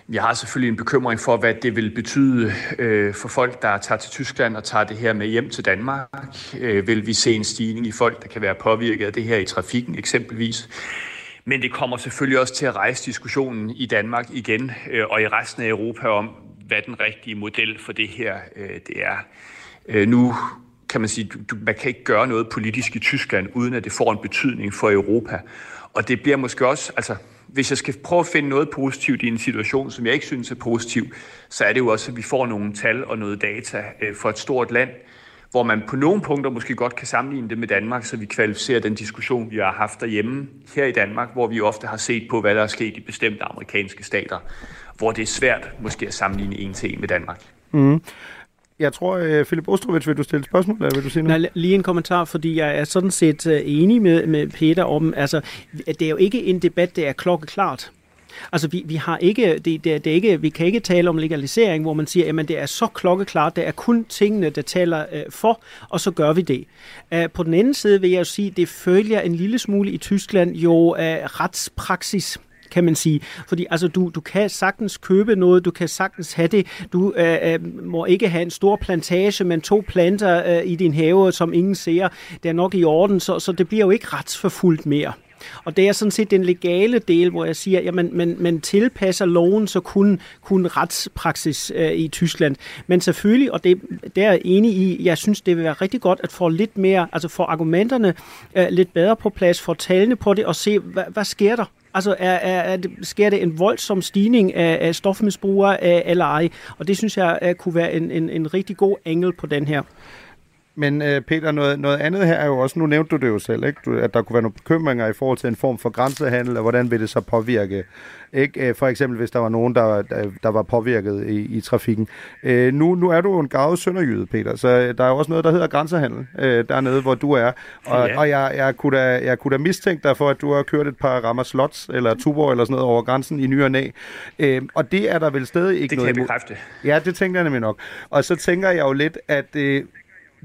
Jeg har selvfølgelig en bekymring for, hvad det vil betyde øh, for folk, der tager til Tyskland og tager det her med hjem til Danmark. Øh, vil vi se en stigning i folk, der kan være påvirket af det her i trafikken eksempelvis. Men det kommer selvfølgelig også til at rejse diskussionen i Danmark igen øh, og i resten af Europa om, hvad den rigtige model for det her øh, det er. Øh, nu kan man sige, du, man kan ikke gøre noget politisk i Tyskland, uden at det får en betydning for Europa. Og det bliver måske også, altså hvis jeg skal prøve at finde noget positivt i en situation, som jeg ikke synes er positiv, så er det jo også, at vi får nogle tal og noget data øh, for et stort land, hvor man på nogle punkter måske godt kan sammenligne det med Danmark, så vi kvalificerer den diskussion, vi har haft derhjemme her i Danmark, hvor vi ofte har set på, hvad der er sket i bestemte amerikanske stater, hvor det er svært måske at sammenligne en til en med Danmark. Mm. Jeg tror, uh, Philip Ostrovich, vil du stille et spørgsmål, eller vil du sige noget? Nej, lige en kommentar, fordi jeg er sådan set uh, enig med, med Peter om, altså, det er jo ikke en debat, der er klokkeklart. Altså, vi, vi, har ikke, det, det, det er ikke, vi kan ikke tale om legalisering, hvor man siger, at det er så klokkeklart, det er kun tingene, der taler øh, for, og så gør vi det. Uh, på den anden side vil jeg jo sige, det følger en lille smule i Tyskland jo øh, retspraksis kan man sige. Fordi altså, du, du kan sagtens købe noget, du kan sagtens have det. Du øh, øh, må ikke have en stor plantage, men to planter øh, i din have, som ingen ser. Det er nok i orden, så, så det bliver jo ikke retsforfulgt mere. Og det er sådan set den legale del, hvor jeg siger, at man, man, tilpasser loven, så kun, kun retspraksis øh, i Tyskland. Men selvfølgelig, og det, det er jeg enig i, jeg synes, det vil være rigtig godt at få lidt mere, altså få argumenterne øh, lidt bedre på plads, få talene på det og se, hvad, hvad sker der? Altså, er, er, er sker det en voldsom stigning af, af stofmisbrugere øh, eller ej? Og det synes jeg at kunne være en, en, en rigtig god engel på den her. Men uh, Peter, noget, noget andet her er jo også, nu nævnte du det jo selv, ikke? Du, at der kunne være nogle bekymringer i forhold til en form for grænsehandel, og hvordan vil det så påvirke? Ikke? Uh, for eksempel, hvis der var nogen, der, der, der var påvirket i, i trafikken. Uh, nu, nu er du jo en gavet sønderjyde, Peter, så uh, der er jo også noget, der hedder grænsehandel uh, dernede, hvor du er. Og, Ja. og jeg, jeg, kunne da, jeg kunne da mistænke dig for, at du har kørt et par rammer slots, eller tuborg, eller sådan noget over grænsen i ny og næ. Uh, og det er der vel stadig ikke Det kan noget jeg imod. bekræfte. Ja, det tænker jeg nemlig nok. Og så tænker jeg jo lidt, at øh,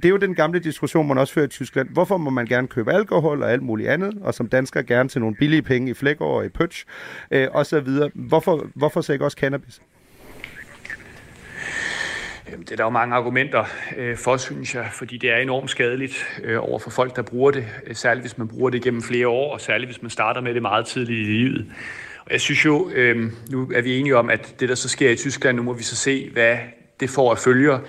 det er jo den gamle diskussion, man også fører i Tyskland. Hvorfor må man gerne købe alkohol og alt muligt andet, og som dansker gerne til nogle billige penge i Flækgaard og i Pøtsch, øh, og så videre. Hvorfor, hvorfor så ikke også cannabis? Jamen, Det er der jo mange argumenter øh, for, synes jeg, fordi det er enormt skadeligt øh, over for folk, der bruger det, øh, særligt hvis man bruger det gennem flere år, og særligt hvis man starter med det meget tidligt i livet. Og jeg synes jo, øh, nu er vi enige om, at det, der så sker i Tyskland, nu må vi så se, hvad det får af følger.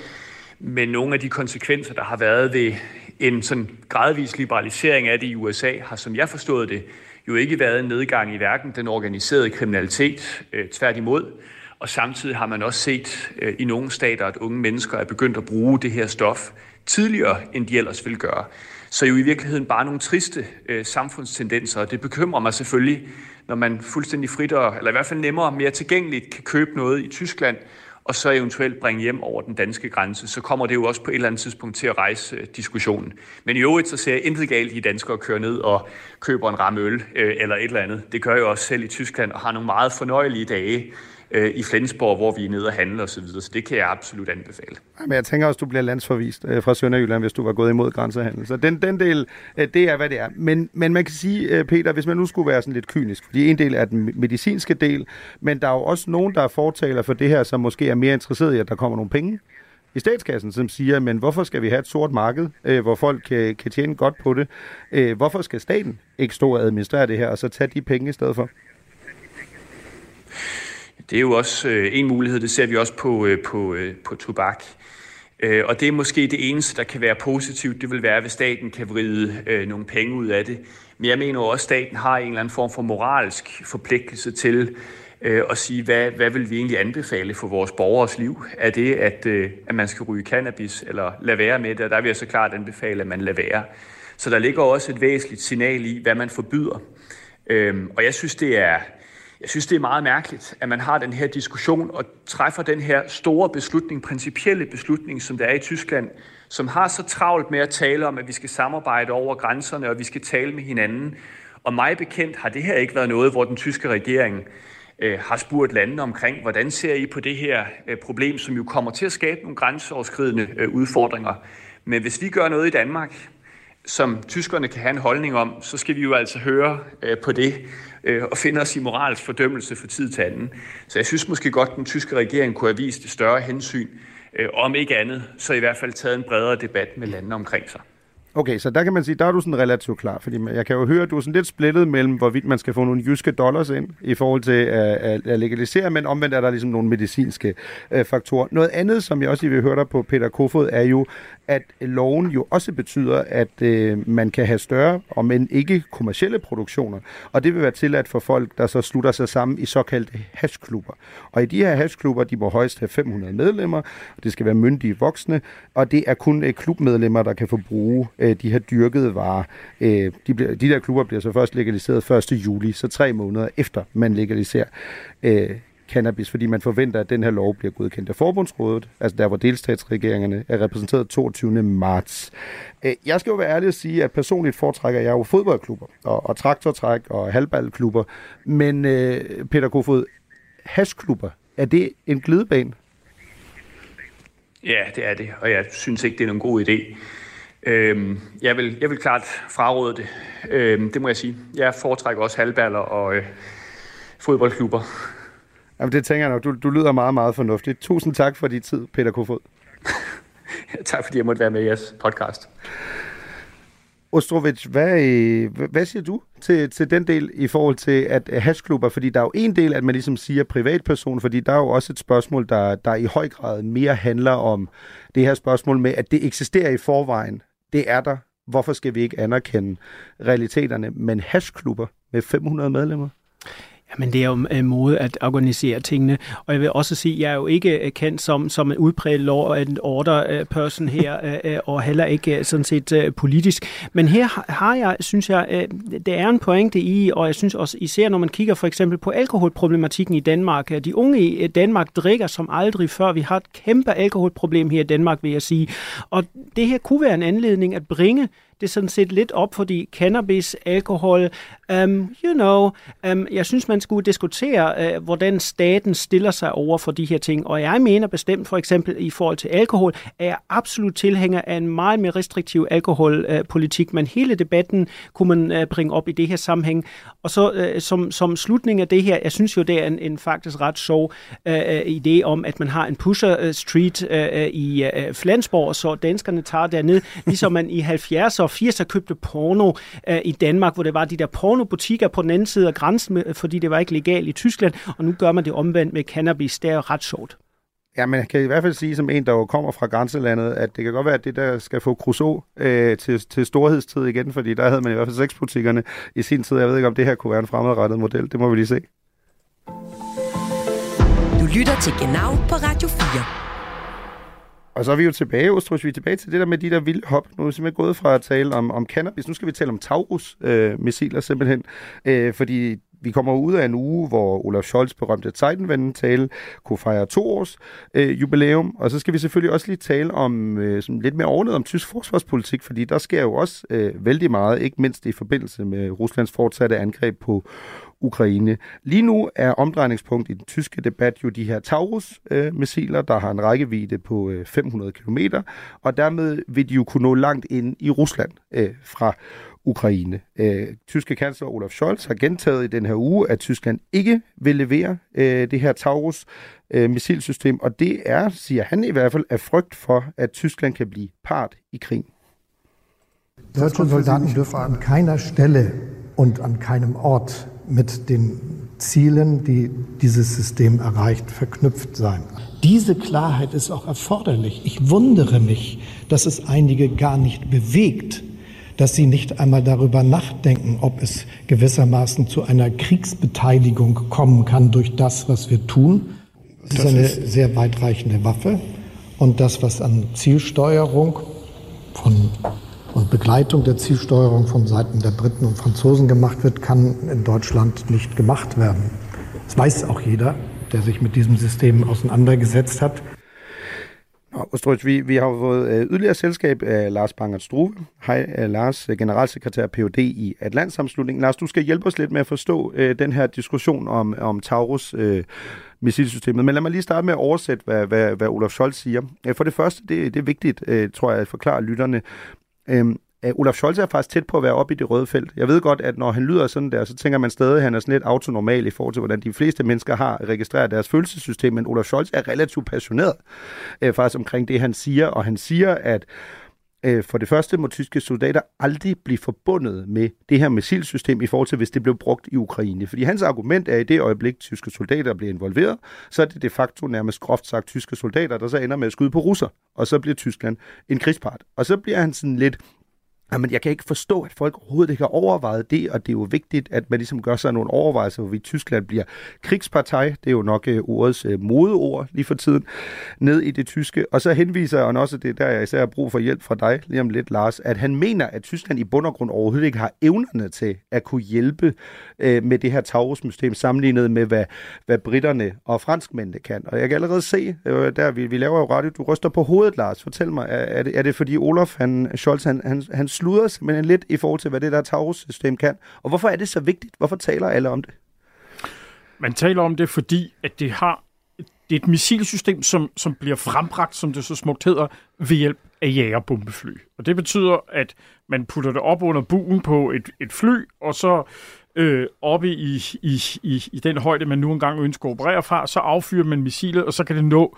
Men nogle af de konsekvenser, der har været ved en sådan gradvis liberalisering af det i USA, har, som jeg forstod det, jo ikke været en nedgang i hverken den organiserede kriminalitet, øh, tværtimod, og samtidig har man også set øh, i nogle stater, at unge mennesker er begyndt at bruge det her stof tidligere, end de ellers ville gøre. Så jo i virkeligheden bare nogle triste øh, samfundstendenser, og det bekymrer mig selvfølgelig, når man fuldstændig frit, og, eller i hvert fald nemmere og mere tilgængeligt kan købe noget i Tyskland, og så eventuelt bringe hjem over den danske grænse, så kommer det jo også på et eller andet tidspunkt til at rejse øh, diskussionen. Men i øvrigt så ser jeg intet galt i danskere kører ned og køber en ramme øl øh, eller et eller andet. Det gør jeg også selv i Tyskland og har nogle meget fornøjelige dage øh, i Flensborg, hvor vi er nede og handler osv., så, så det kan jeg absolut anbefale. Men jeg tænker også, du bliver landsforvist øh, fra Sønderjylland, hvis du var gået imod grænsehandel. Så den, den del, øh, det er, hvad det er. Men, men man kan sige, øh, Peter, hvis man nu skulle være sådan lidt kynisk, fordi en del er den medicinske del, men der er jo også nogen, der er fortaler for det her, som måske er mere interesseret i, at der kommer nogle penge. i statskassen, som siger, men hvorfor skal vi have et sort marked, øh, hvor folk kan, kan tjene godt på det? Øh, hvorfor skal staten ikke stå og administrere det her, og så tage de penge i stedet for? Det er jo også øh, en mulighed, det ser vi også på, øh, på, øh, på tobak. Øh, og det er måske det eneste, der kan være positivt, det vil være, hvis staten kan vride øh, nogle penge ud af det. Men jeg mener også, at staten har en eller anden form for moralsk forpligtelse til øh, at sige, hvad, hvad vil vi egentlig anbefale for vores borgers liv? Er det, at, øh, at man skal ryge cannabis, eller lade være med det? Og der vil jeg så klart anbefale, at man lader være. Så der ligger også et væsentligt signal i, hvad man forbyder. Øh, og jeg synes, det er, jeg synes, det er meget mærkeligt, at man har den her diskussion og træffer den her store beslutning, principielle beslutning, som der er i Tyskland, som har så travlt med at tale om, at vi skal samarbejde over grænserne, og vi skal tale med hinanden. Og mig bekendt har det her ikke været noget, hvor den tyske regering øh, har spurgt landene omkring, hvordan ser I på det her øh, problem, som jo kommer til at skabe nogle grænseoverskridende øh, udfordringer. Men hvis vi gør noget i Danmark, som tyskerne kan have en holdning om, så skal vi jo altså høre øh, på det øh, og finder os i moralsk fordømmelse for tid til anden. Så jeg synes måske godt, at den tyske regering kunne have vist et større hensyn, øh, om ikke andet, så i hvert fald taget en bredere debat med landene omkring sig. Okay, så der kan man sige, der er du sådan relativt klar, fordi jeg kan jo høre, at du er sådan lidt splittet mellem, hvorvidt man skal få nogle jyske dollars ind i forhold til at, at legalisere, men omvendt er der ligesom nogle medicinske øh, faktorer. Noget andet, som jeg også vil høre dig på, Peter Kofod, er jo, at loven jo også betyder, at øh, man kan have større, og men ikke kommercielle produktioner, og det vil være tilladt for folk, der så slutter sig sammen i såkaldte hashklubber. Og i de her hashklubber, de må højst have 500 medlemmer, og det skal være myndige voksne, og det er kun øh, klubmedlemmer, der kan få bruge øh, de her dyrkede varer. Øh, de, bliver, de der klubber bliver så først legaliseret 1. juli, så tre måneder efter man legaliserer øh, cannabis, fordi man forventer, at den her lov bliver godkendt af forbundsrådet, altså der, hvor delstatsregeringerne er repræsenteret 22. marts. Øh, jeg skal jo være ærlig at sige, at personligt foretrækker jeg jo fodboldklubber og, og traktortræk og halvballklubber, men øh, Peter Kofod, hashklubber, er det en glidebane? Ja, det er det, og jeg synes ikke, det er nogen god idé. Øhm, jeg, vil, jeg vil klart fraråde det. Øhm, det må jeg sige. Jeg foretrækker også halvballer og øh, fodboldklubber. Jamen, det tænker jeg nok. Du, du lyder meget, meget fornuftigt. Tusind tak for din tid, Peter Kofod. tak fordi jeg måtte være med i jeres podcast. Ostrovic, hvad, øh, hvad siger du til, til den del i forhold til at hashklubber? Fordi der er jo en del, at man ligesom siger privatperson, fordi der er jo også et spørgsmål, der, der i høj grad mere handler om det her spørgsmål med, at det eksisterer i forvejen. Det er der. Hvorfor skal vi ikke anerkende realiteterne? Men hashklubber med 500 medlemmer? Jamen, det er jo en måde at organisere tingene. Og jeg vil også sige, at jeg er jo ikke øh, kendt som, som en udbredt law and order øh, person her, øh, og heller ikke sådan set politisk. Men her har jeg, synes jeg, det er en pointe i, og jeg synes også især, når man kigger for eksempel på alkoholproblematikken i Danmark. De unge i Danmark drikker som aldrig før. Vi har et kæmpe alkoholproblem her i Danmark, vil jeg sige. Og det her kunne være en anledning at bringe det er sådan set lidt op, fordi cannabis, alkohol, um, you know, um, jeg synes, man skulle diskutere, uh, hvordan staten stiller sig over for de her ting. Og jeg mener bestemt, for eksempel i forhold til alkohol, er jeg absolut tilhænger af en meget mere restriktiv alkoholpolitik, uh, men hele debatten kunne man uh, bringe op i det her sammenhæng. Og så uh, som, som slutning af det her, jeg synes jo, det er en, en faktisk ret sjov uh, idé om, at man har en pusher street uh, i uh, Flensborg, så danskerne tager derned, ligesom man i 70'erne 80'er købte porno uh, i Danmark, hvor det var de der porno pornobutikker på den anden side af grænsen, fordi det var ikke legalt i Tyskland, og nu gør man det omvendt med cannabis. Det er jo ret sjovt. Ja, man kan i hvert fald sige som en, der jo kommer fra grænselandet, at det kan godt være, at det der skal få Crusoe øh, til, til storhedstid igen, fordi der havde man i hvert fald seks butikkerne i sin tid. Jeg ved ikke, om det her kunne være en fremadrettet model. Det må vi lige se. Du lytter til Genau på Radio 4. Og så er vi jo tilbage, Ostrus, vi er tilbage til det der med de der vilde hop. Nu er vi simpelthen gået fra at tale om, om cannabis. Nu skal vi tale om Taurus-missiler øh, simpelthen. Øh, fordi vi kommer ud af en uge, hvor Olaf Scholz berømte Zeitenwende-tale kunne fejre to års øh, jubilæum, og så skal vi selvfølgelig også lige tale om øh, sådan lidt mere ordnet om tysk forsvarspolitik, fordi der sker jo også øh, vældig meget, ikke mindst i forbindelse med Ruslands fortsatte angreb på Ukraine. Lige nu er omdrejningspunkt i den tyske debat jo de her Taurus-missiler, der har en rækkevidde på øh, 500 km, og dermed vil de jo kunne nå langt ind i Rusland øh, fra Ukraine. Øh, tyske kansler Olaf Scholz har gentaget i den her uge, at Tyskland ikke vil levere øh, det her Taurus øh, missilsystem, og det er, siger han i hvert fald, af frygt for, at Tyskland kan blive part i krigen. Deutsche Soldaten dürfen an keiner Stelle und an keinem Ort mit den Zielen, die dieses System erreicht, verknüpft sein. Diese Klarheit ist auch erforderlich. Ich wundere mich, dass es einige gar nicht bewegt, dass sie nicht einmal darüber nachdenken, ob es gewissermaßen zu einer Kriegsbeteiligung kommen kann durch das, was wir tun. Das ist eine sehr weitreichende Waffe. Und das, was an Zielsteuerung von und Begleitung der Zielsteuerung von Seiten der Briten und Franzosen gemacht wird, kann in Deutschland nicht gemacht werden. Das weiß auch jeder, der sich mit diesem System auseinandergesetzt hat. Ostrøj, vi, vi har fået øh, yderligere selskab af Lars Bangert Struve. Hej, øh, Lars, øh, generalsekretær Ph.D. i Atlantsamslutningen. Lars, du skal hjælpe os lidt med at forstå øh, den her diskussion om, om Taurus øh, missilsystemet. Men lad mig lige starte med at oversætte, hvad, hvad, hvad Olaf Scholz siger. For det første, det, det er vigtigt, øh, tror jeg, at forklare lytterne, Øhm, øh, Olaf Scholz er faktisk tæt på at være oppe i det røde felt. Jeg ved godt, at når han lyder sådan der, så tænker man stadig, at han er sådan lidt autonormal i forhold til, hvordan de fleste mennesker har registreret deres følelsessystem, men Olaf Scholz er relativt passioneret øh, faktisk omkring det, han siger, og han siger, at øh, for det første må tyske soldater aldrig blive forbundet med det her missilsystem i forhold til, hvis det blev brugt i Ukraine. Fordi hans argument er, at i det øjeblik, tyske soldater bliver involveret, så er det de facto nærmest groft sagt tyske soldater, der så ender med at skyde på russer, og så bliver Tyskland en krigspart. Og så bliver han sådan lidt Jamen, jeg kan ikke forstå, at folk overhovedet ikke har overvejet det, og det er jo vigtigt, at man ligesom gør sig nogle overvejelser, hvor vi Tyskland bliver krigspartei, Det er jo nok øh, ordets øh, modeord lige for tiden, ned i det tyske. Og så henviser han også, det der jeg især har brug for hjælp fra dig lige om lidt, Lars, at han mener, at Tyskland i bund og grund overhovedet ikke har evnerne til at kunne hjælpe øh, med det her Taurus-system, sammenlignet med, hvad, hvad britterne og franskmændene kan. Og jeg kan allerede se, øh, der vi, vi laver jo radio, du ryster på hovedet, Lars. Fortæl mig, er, er, det, er det fordi Olaf, han, Scholz, han, han, han sluder simpelthen lidt i forhold til, hvad det der Taurus-system kan. Og hvorfor er det så vigtigt? Hvorfor taler alle om det? Man taler om det, fordi at det har det er et missilsystem, som, som bliver frembragt, som det så smukt hedder, ved hjælp af jægerbombefly. Og det betyder, at man putter det op under buen på et, et fly, og så øh, oppe i, i, i, i den højde, man nu engang ønsker at operere fra, så affyrer man missilet, og så kan det nå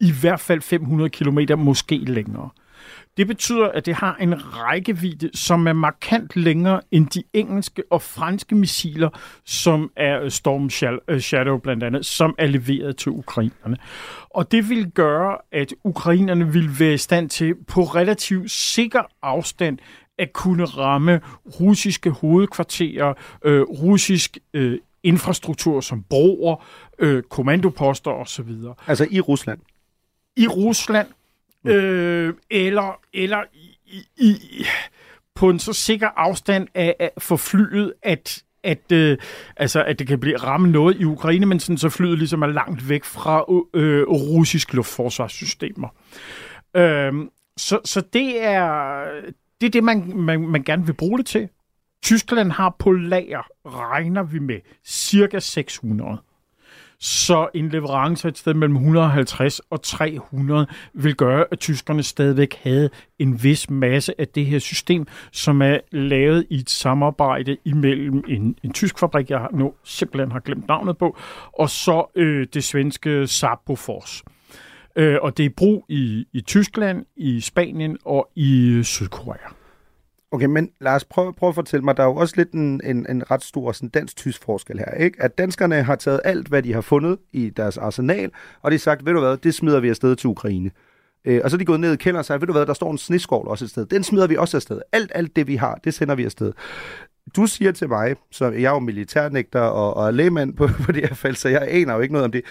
i hvert fald 500 km, måske længere. Det betyder, at det har en rækkevidde, som er markant længere end de engelske og franske missiler, som er Storm øh, Shadow blandt andet, som er leveret til ukrainerne. Og det vil gøre, at ukrainerne vil være i stand til på relativt sikker afstand at kunne ramme russiske hovedkvarterer, øh, russisk øh, infrastruktur som broer, øh, kommandoposter osv. Altså i Rusland? I Rusland, Mm. øh, eller, eller i, i, på en så sikker afstand af, af for flyet, at at, øh, altså, at det kan blive ramme noget i Ukraine, men sådan, så flyet ligesom er langt væk fra øh, russisk luftforsvarssystemer. Øh, så, så det er det, er det man, man, man gerne vil bruge det til. Tyskland har på lager, regner vi med, cirka 600. Så en leverance et sted mellem 150 og 300 vil gøre, at tyskerne stadigvæk havde en vis masse af det her system, som er lavet i et samarbejde imellem en, en tysk fabrik, jeg nu simpelthen har glemt navnet på, og så øh, det svenske Sabofors. Øh, og det er brug i, i Tyskland, i Spanien og i Sydkorea. Okay, men Lars, prøv, prøv at fortælle mig, der er jo også lidt en, en, en ret stor sådan, dansk-tysk forskel her, ikke? At danskerne har taget alt, hvad de har fundet i deres arsenal, og de har sagt, ved du hvad, det smider vi afsted til Ukraine. Øh, og så er de gået ned i kælderen og sagt, ved du hvad, der står en sneskovl også et sted. Den smider vi også afsted. Alt, alt det, vi har, det sender vi afsted. Du siger til mig, så jeg er jo militærnægter og, og lægmand på, på det her felt, så jeg aner jo ikke noget om det.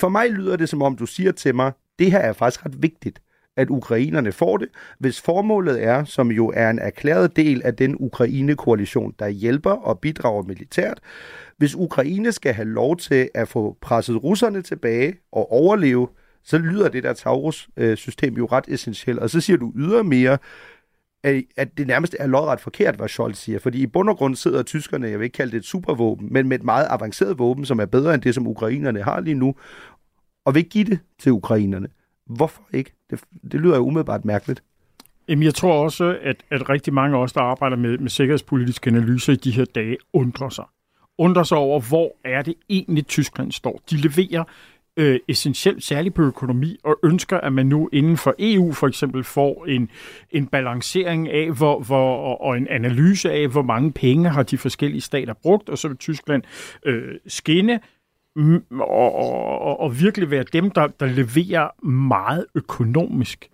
For mig lyder det som om, du siger til mig, det her er faktisk ret vigtigt at ukrainerne får det, hvis formålet er, som jo er en erklæret del af den Ukraine-koalition, der hjælper og bidrager militært, hvis Ukraine skal have lov til at få presset russerne tilbage og overleve, så lyder det der Taurus-system jo ret essentielt. Og så siger du ydermere, at det nærmest er lodret forkert, hvad Scholz siger. Fordi i bund og grund sidder tyskerne, jeg vil ikke kalde det et supervåben, men med et meget avanceret våben, som er bedre end det, som ukrainerne har lige nu, og vil give det til ukrainerne. Hvorfor ikke? Det, det lyder jo umiddelbart mærkeligt. Jamen, jeg tror også, at, at rigtig mange af os, der arbejder med, med sikkerhedspolitiske analyser i de her dage, undrer sig. Undrer sig over, hvor er det egentlig, Tyskland står. De leverer øh, essentielt, særligt på økonomi, og ønsker, at man nu inden for EU for eksempel får en, en balancering af, hvor, hvor, og, og en analyse af, hvor mange penge har de forskellige stater brugt, og så vil Tyskland øh, skinne og, og, og virkelig være dem, der, der leverer meget økonomisk.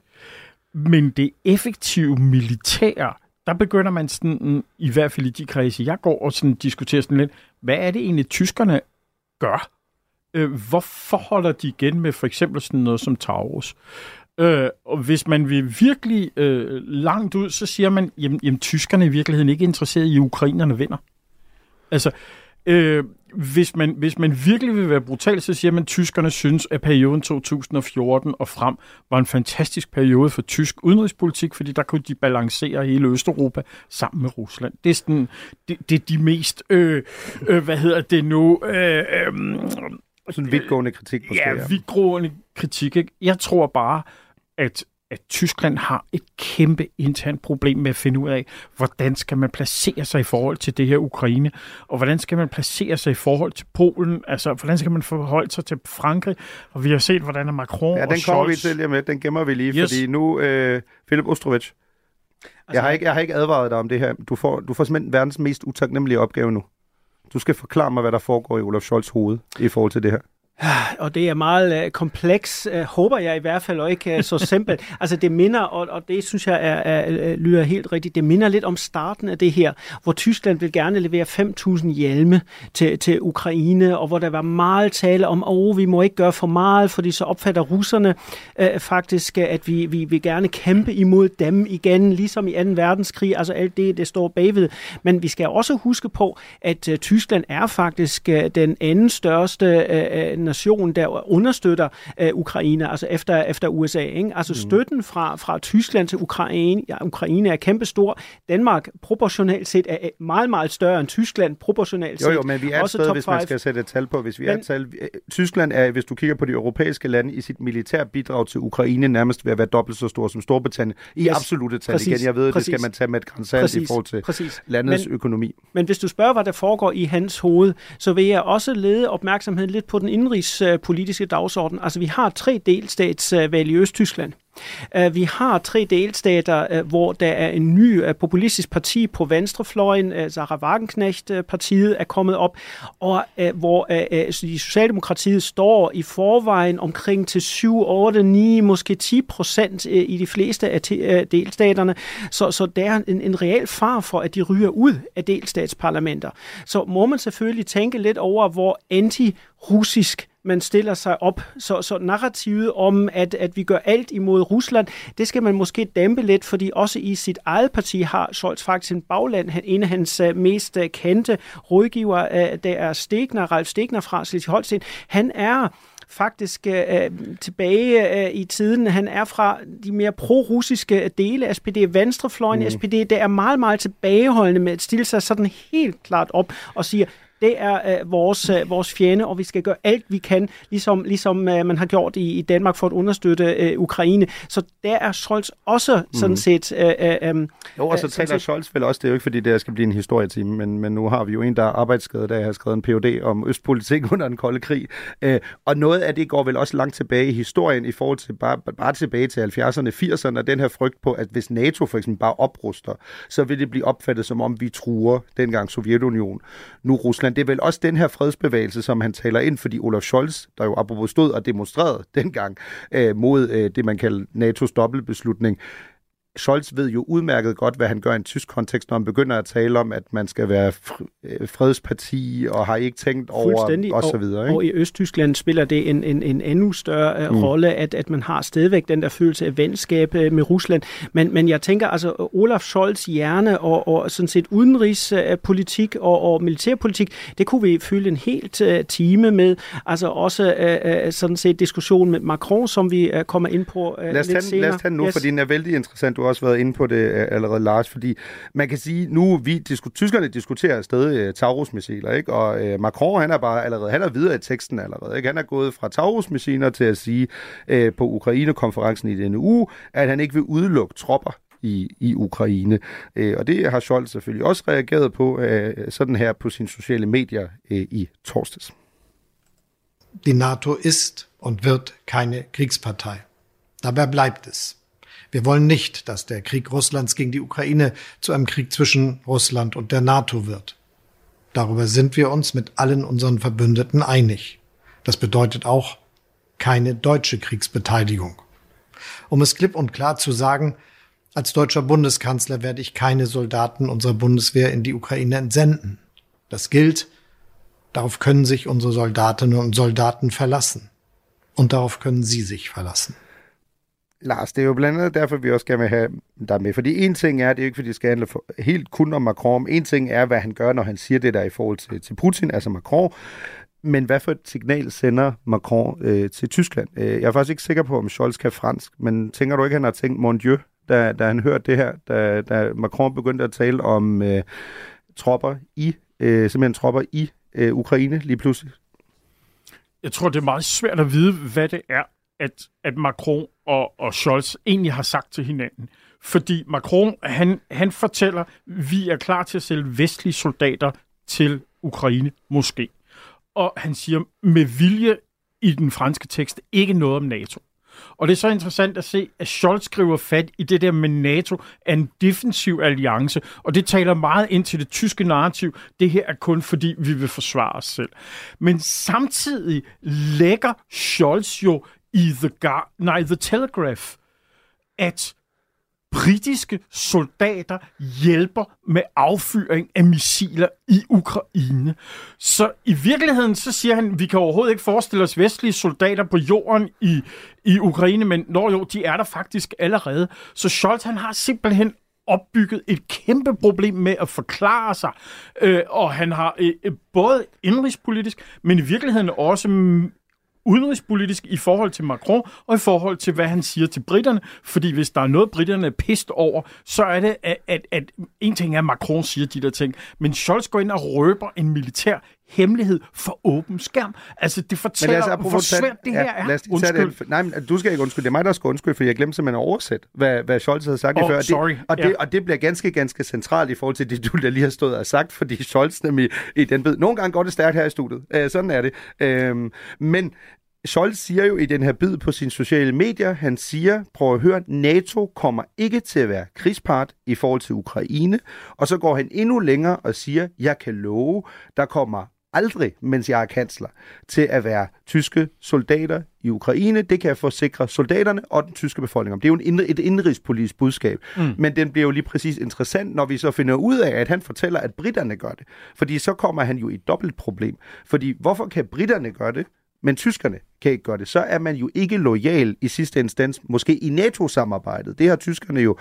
Men det effektive militære, der begynder man sådan, mm, i hvert fald i de kredse, jeg går og sådan diskuterer sådan lidt, hvad er det egentlig, tyskerne gør? Øh, hvorfor holder de igen med for eksempel sådan noget som Taurus? Øh, og hvis man vil virkelig øh, langt ud, så siger man, jamen, jamen tyskerne er i virkeligheden ikke interesseret i, at ukrainerne vinder. Altså, øh, hvis, man, hvis man virkelig vil være brutal, så siger man, at tyskerne synes, at perioden 2014 og frem var en fantastisk periode for tysk udenrigspolitik, fordi der kunne de balancere hele Østeuropa sammen med Rusland. Det er, sådan, det, det er de mest, øh, øh, hvad hedder det nu, øh, øh, sådan vidtgående kritik måske. Ja, vidtgående kritik. Ikke? Jeg tror bare, at at Tyskland har et kæmpe internt problem med at finde ud af, hvordan skal man placere sig i forhold til det her Ukraine, og hvordan skal man placere sig i forhold til Polen, altså hvordan skal man forholde sig til Frankrig, og vi har set, hvordan Macron ja, og den kommer vi til lige med, den gemmer vi lige, yes. fordi nu, øh, Philip Ostrovic, altså, jeg, har ikke, jeg har ikke advaret dig om det her. Du får, du får simpelthen verdens mest utaknemmelige opgave nu. Du skal forklare mig, hvad der foregår i Olaf Scholz hoved i forhold til det her. Og det er meget uh, kompleks, uh, håber jeg i hvert fald, og ikke uh, så simpelt. altså det minder, og, og det synes jeg er, er, lyder helt rigtigt, det minder lidt om starten af det her, hvor Tyskland vil gerne levere 5.000 hjelme til, til Ukraine, og hvor der var meget tale om, at oh, vi må ikke gøre for meget, fordi så opfatter russerne uh, faktisk, at vi, vi vil gerne kæmpe imod dem igen, ligesom i 2. verdenskrig, altså alt det, det står bagved. Men vi skal også huske på, at uh, Tyskland er faktisk uh, den anden største uh, nation, der understøtter uh, Ukraine, altså efter, efter USA. Ikke? Altså mm. støtten fra, fra Tyskland til Ukraine, ja, Ukraine er kæmpestor. Danmark proportionalt set er meget, meget større end Tyskland proportionalt set. Jo, jo, men vi er et sted, hvis man skal sætte et tal på. Hvis vi men, er et tal, Tyskland er, hvis du kigger på de europæiske lande, i sit militær bidrag til Ukraine nærmest ved at være dobbelt så stor som Storbritannien. I yes, absolute tal præcis, igen. Jeg ved, præcis, det skal man tage med et grænsalt i forhold til præcis. landets men, økonomi. Men hvis du spørger, hvad der foregår i hans hoved, så vil jeg også lede opmærksomheden lidt på den indre udenrigspolitiske øh, dagsorden. Altså, vi har tre delstatsvalg øh, i Østtyskland. Øh, vi har tre delstater, hvor der er en ny populistisk parti på venstrefløjen, Sarah Wagenknecht-partiet er kommet op, og hvor Socialdemokratiet står i forvejen omkring til 7, 8, 9, måske 10 procent i de fleste af delstaterne. Så, så der er en, en reel far for, at de ryger ud af delstatsparlamenter. Så må man selvfølgelig tænke lidt over, hvor anti-russisk man stiller sig op. Så, så narrativet om, at, at vi gør alt imod Rusland, det skal man måske dæmpe lidt, fordi også i sit eget parti har Scholz faktisk en bagland. En af hans uh, mest uh, kendte rådgiver, uh, der er Stegner, Ralf Stegner fra Slesvig-Holsten. Han er faktisk uh, tilbage uh, i tiden. Han er fra de mere pro-russiske dele af SPD, venstrefløjen mm. SPD, der er meget, meget tilbageholdende med at stille sig sådan helt klart op og siger, det er øh, vores, øh, vores fjende, og vi skal gøre alt, vi kan, ligesom, ligesom øh, man har gjort i, i Danmark for at understøtte øh, Ukraine. Så der er Scholz også sådan mm. set... Øh, øh, øh, jo, og så taler set... Scholz vel også, det er jo ikke fordi, det skal blive en historietime, men, men nu har vi jo en, der er arbejdsskadet, der har skrevet en PhD om østpolitik under den kolde krig. Øh, og noget af det går vel også langt tilbage i historien i forhold til bare, bare tilbage til 70'erne, 80'erne, og den her frygt på, at hvis NATO for eksempel bare opruster, så vil det blive opfattet som om vi truer dengang Sovjetunionen, nu Rusland men det er vel også den her fredsbevægelse, som han taler ind, fordi Olaf Scholz, der jo apropos stod og demonstrerede dengang øh, mod øh, det, man kalder NATO's dobbeltbeslutning, Scholz ved jo udmærket godt, hvad han gør i en tysk kontekst, når han begynder at tale om, at man skal være øh, fredsparti og har ikke tænkt over og så videre. Ikke? Og i Østtyskland spiller det en, en, en endnu større uh, mm. rolle, at, at man har stadigvæk den der følelse af venskab uh, med Rusland. Men, men jeg tænker altså, Olaf Scholz hjerne og, og sådan set udenrigspolitik og, og militærpolitik, det kunne vi fylde en helt time med. Altså også sådan set diskussion med Macron, som vi kommer ind på uh, lad os lidt tage, senere. Lad os tage nu, yes. fordi den er vældig interessant du har også været inde på det øh, allerede, Lars, fordi man kan sige, nu vi disku, tyskerne diskuterer stadig uh, øh, Taurus-missiler, ikke? og uh, Macron, han er bare allerede, han er videre i teksten allerede, ikke? han er gået fra Taurus-missiler til at sige uh, på Ukraine-konferencen i denne uge, at han ikke vil udelukke tropper i, i Ukraine. Øh, og det har Scholz selvfølgelig også reageret på, øh, sådan her på sine sociale medier øh, i torsdags. Die NATO ist und wird keine Kriegspartei. Dabei bleibt es. Wir wollen nicht, dass der Krieg Russlands gegen die Ukraine zu einem Krieg zwischen Russland und der NATO wird. Darüber sind wir uns mit allen unseren Verbündeten einig. Das bedeutet auch keine deutsche Kriegsbeteiligung. Um es klipp und klar zu sagen, als deutscher Bundeskanzler werde ich keine Soldaten unserer Bundeswehr in die Ukraine entsenden. Das gilt, darauf können sich unsere Soldatinnen und Soldaten verlassen. Und darauf können Sie sich verlassen. Lars, det er jo blandt andet derfor, vi også gerne vil have dig med. Fordi en ting er, det er ikke fordi, det skal handle for, helt kun om Macron. En ting er, hvad han gør, når han siger det der i forhold til, til Putin, altså Macron. Men hvad for et signal sender Macron øh, til Tyskland? Øh, jeg er faktisk ikke sikker på, om Scholz kan fransk, men tænker du ikke, han har tænkt mon Dieu, da, da han hørte det her, da, da Macron begyndte at tale om øh, tropper i, øh, simpelthen tropper i øh, Ukraine lige pludselig? Jeg tror, det er meget svært at vide, hvad det er, at, at Macron og, og Scholz egentlig har sagt til hinanden. Fordi Macron, han, han fortæller, vi er klar til at sælge vestlige soldater til Ukraine, måske. Og han siger med vilje i den franske tekst ikke noget om NATO. Og det er så interessant at se, at Scholz skriver fat i det der med NATO er en defensiv alliance, og det taler meget ind til det tyske narrativ. Det her er kun fordi, vi vil forsvare os selv. Men samtidig lægger Scholz jo i The, Gar- nej, The Telegraph, at britiske soldater hjælper med affyring af missiler i Ukraine. Så i virkeligheden, så siger han, vi kan overhovedet ikke forestille os vestlige soldater på jorden i, i Ukraine, men når jo, de er der faktisk allerede. Så Scholz, han har simpelthen opbygget et kæmpe problem med at forklare sig, øh, og han har øh, øh både indrigspolitisk, men i virkeligheden også udenrigspolitisk i forhold til Macron og i forhold til, hvad han siger til britterne. Fordi hvis der er noget, britterne er pist over, så er det, at, at, at en ting er, at Macron siger de der ting, men Scholz går ind og røber en militær hemmelighed for åben skærm. Altså, det fortæller, altså, hvor svært det her ja, er. Undskyld. Det. Nej, men du skal ikke undskylde. Det er mig, der skal undskylde, for jeg glemte simpelthen at oversætte, hvad, hvad Scholz havde sagt oh, før. Og sorry. Det, og, det, ja. og det bliver ganske, ganske centralt i forhold til det, du der lige har stået og sagt, fordi Scholz nemlig i den bid. Nogle gange går det stærkt her i studiet. Uh, sådan er det. Uh, men Scholz siger jo i den her bid på sine sociale medier, han siger, prøv at høre, NATO kommer ikke til at være krigspart i forhold til Ukraine. Og så går han endnu længere og siger, jeg kan love, der kommer aldrig, mens jeg er kansler, til at være tyske soldater i Ukraine. Det kan jeg forsikre soldaterne og den tyske befolkning om. Det er jo en et indrigspolitisk budskab. Mm. Men den bliver jo lige præcis interessant, når vi så finder ud af, at han fortæller, at britterne gør det. Fordi så kommer han jo i et dobbelt problem. Fordi hvorfor kan britterne gøre det, men tyskerne kan ikke gøre det, så er man jo ikke lojal i sidste instans, måske i NATO-samarbejdet. Det har tyskerne jo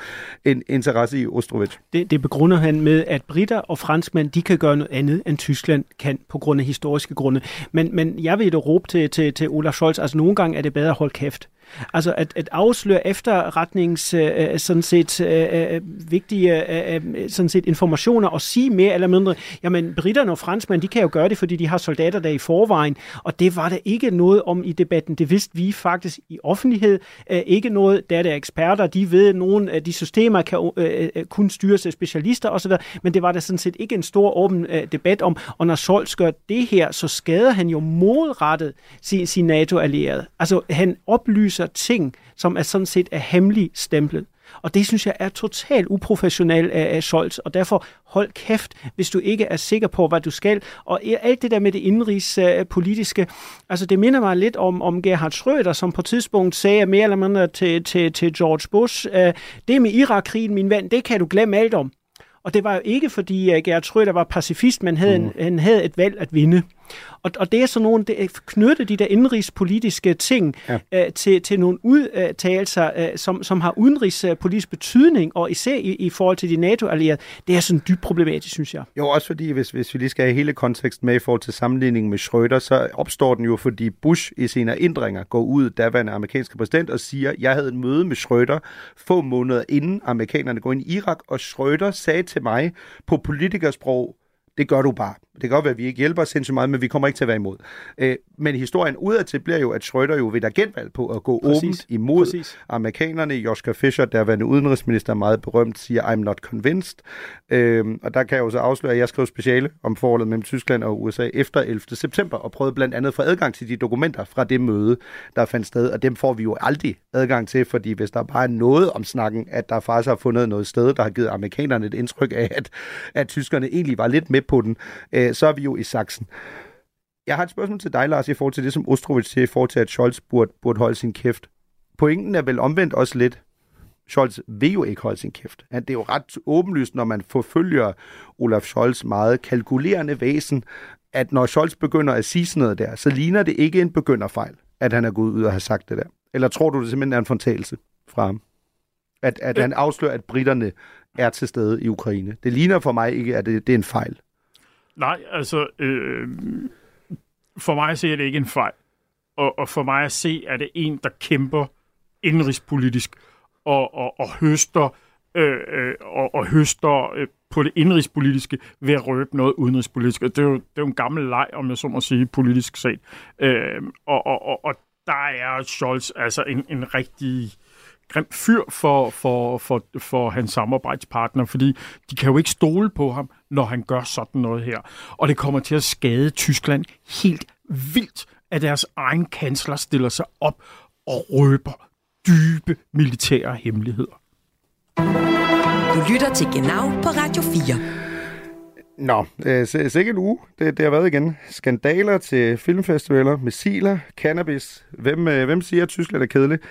en interesse i, Ostrovich. Det, det begrunder han med, at britter og franskmænd, de kan gøre noget andet, end Tyskland kan på grund af historiske grunde. Men, men jeg vil da råbe til, til, til Olaf Scholz, altså nogle gange er det bedre at holde kæft. Altså at, at afsløre efterretnings øh, øh sådan set øh, øh vigtige øh, øh, sådan set informationer og sige mere eller mindre, jamen britterne og franskmænd, de kan jo gøre det, fordi de har soldater der i forvejen, og det var der ikke noget om i debatten. Det vidste vi faktisk i offentlighed. Øh, ikke noget, der er der eksperter, de ved, at nogle af de systemer kan øh, kun styres af specialister osv., men det var der sådan set ikke en stor åben øh, debat om, og når Scholz gør det her, så skader han jo modrettet sin, sin NATO-allierede. Altså han oplyser viser ting, som er sådan set er hemmelig stemplet. Og det synes jeg er totalt uprofessionelt af, af Scholz, og derfor hold kæft, hvis du ikke er sikker på, hvad du skal. Og alt det der med det indrigspolitiske, uh, altså det minder mig lidt om, om Gerhard Schröder, som på et tidspunkt sagde mere eller mindre til, til, til George Bush, uh, det med Irak-krigen, min ven, det kan du glemme alt om. Og det var jo ikke, fordi uh, Gerhard Schröder var pacifist, men havde, mm. en, han havde et valg at vinde. Og, og det er sådan nogle, det knytte de der indrigspolitiske ting ja. øh, til, til nogle udtalelser, øh, som, som har udenrigspolitisk betydning, og især i, i forhold til de NATO-allierede, det er sådan dybt problematisk, synes jeg. Jo, også fordi, hvis, hvis vi lige skal have hele konteksten med i forhold til sammenligningen med Schröder, så opstår den jo, fordi Bush i sine ændringer går ud, daværende amerikanske præsident, og siger, jeg havde et møde med Schröder få måneder inden amerikanerne går ind i Irak, og Schröder sagde til mig på politikersprog, det gør du bare Det kan godt være, at vi ikke hjælper sindssygt meget, men vi kommer ikke til at være imod. Øh, men historien udadtil bliver jo, at Schröder jo ved der genvalg på at gå Præcis. åbent imod Præcis. amerikanerne. Joschka Fischer, der var en udenrigsminister, meget berømt, siger, I'm not convinced. Øh, og der kan jeg jo så afsløre, at jeg skrev speciale om forholdet mellem Tyskland og USA efter 11. september, og prøvede blandt andet at få adgang til de dokumenter fra det møde, der fandt sted, og dem får vi jo aldrig adgang til, fordi hvis der bare er noget om snakken, at der faktisk har fundet noget sted, der har givet amerikanerne et indtryk af, at, at tyskerne egentlig var lidt med på den, øh, så er vi jo i saksen. Jeg har et spørgsmål til dig, Lars, i forhold til det, som Ostrovich siger, i forhold til, at Scholz burde, burde holde sin kæft. Pointen er vel omvendt også lidt, Scholz vil jo ikke holde sin kæft. Det er jo ret åbenlyst, når man forfølger Olaf Scholz meget kalkulerende væsen, at når Scholz begynder at sige sådan noget der, så ligner det ikke en begynderfejl, at han er gået ud og har sagt det der. Eller tror du, det simpelthen er en fontagelse fra ham? At, at han afslører, at britterne er til stede i Ukraine. Det ligner for mig ikke, at det, det er en fejl. Nej, altså, øh, for mig at se, er det ikke en fejl. Og, og for mig at se, er det en, der kæmper indrigspolitisk og, og, og høster øh, øh, og, og høster øh, på det indrigspolitiske ved at røbe noget udenrigspolitisk. Det er jo, det er jo en gammel leg, om jeg så må sige, politisk set. Øh, og, og, og, og der er Scholz altså en, en rigtig grim fyr for, for, for, for hans samarbejdspartner, fordi de kan jo ikke stole på ham, når han gør sådan noget her. Og det kommer til at skade Tyskland helt vildt, at deres egen kansler stiller sig op og røber dybe militære hemmeligheder. Du lytter til Genau på Radio 4. Nå, øh, sikkert en uge. Det, det har været igen. Skandaler til filmfestivaler, missiler, cannabis. Hvem, øh, hvem siger, at Tyskland er kedeligt?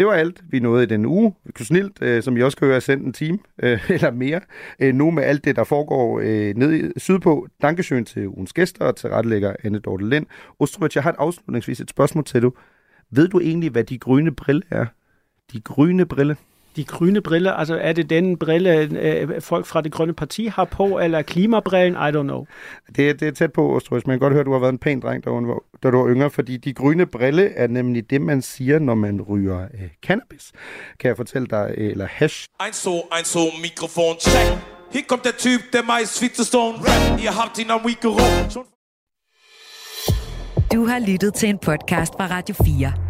Det var alt, vi nåede i den uge. Snilt, øh, som I også kan høre, sendt en time øh, eller mere. Øh, nu med alt det, der foregår øh, nede sydpå. Dankesøen til ugens gæster og til retlægger Anne Dorte Lind. Ostrovich, jeg har et afslutningsvis et spørgsmål til dig. Ved du egentlig, hvad de grønne brille er? De grønne brille? De grønne briller, altså er det den brille, øh, folk fra det grønne parti har på, eller klimabrillen? I don't know. Det, det er tæt på, Ostrovich, men jeg kan godt høre, at du har været en pæn dreng, da, da du var yngre, fordi de grønne brille er nemlig det, man siger, når man ryger øh, cannabis. Kan jeg fortælle dig, øh, eller hash? Ein so, ein so, Mikrofon, check. Hier kommt der Typ, der meist viel zu stone rap. Ihr habt ihn am Mikro. Du har lyttet til en podcast fra Radio 4.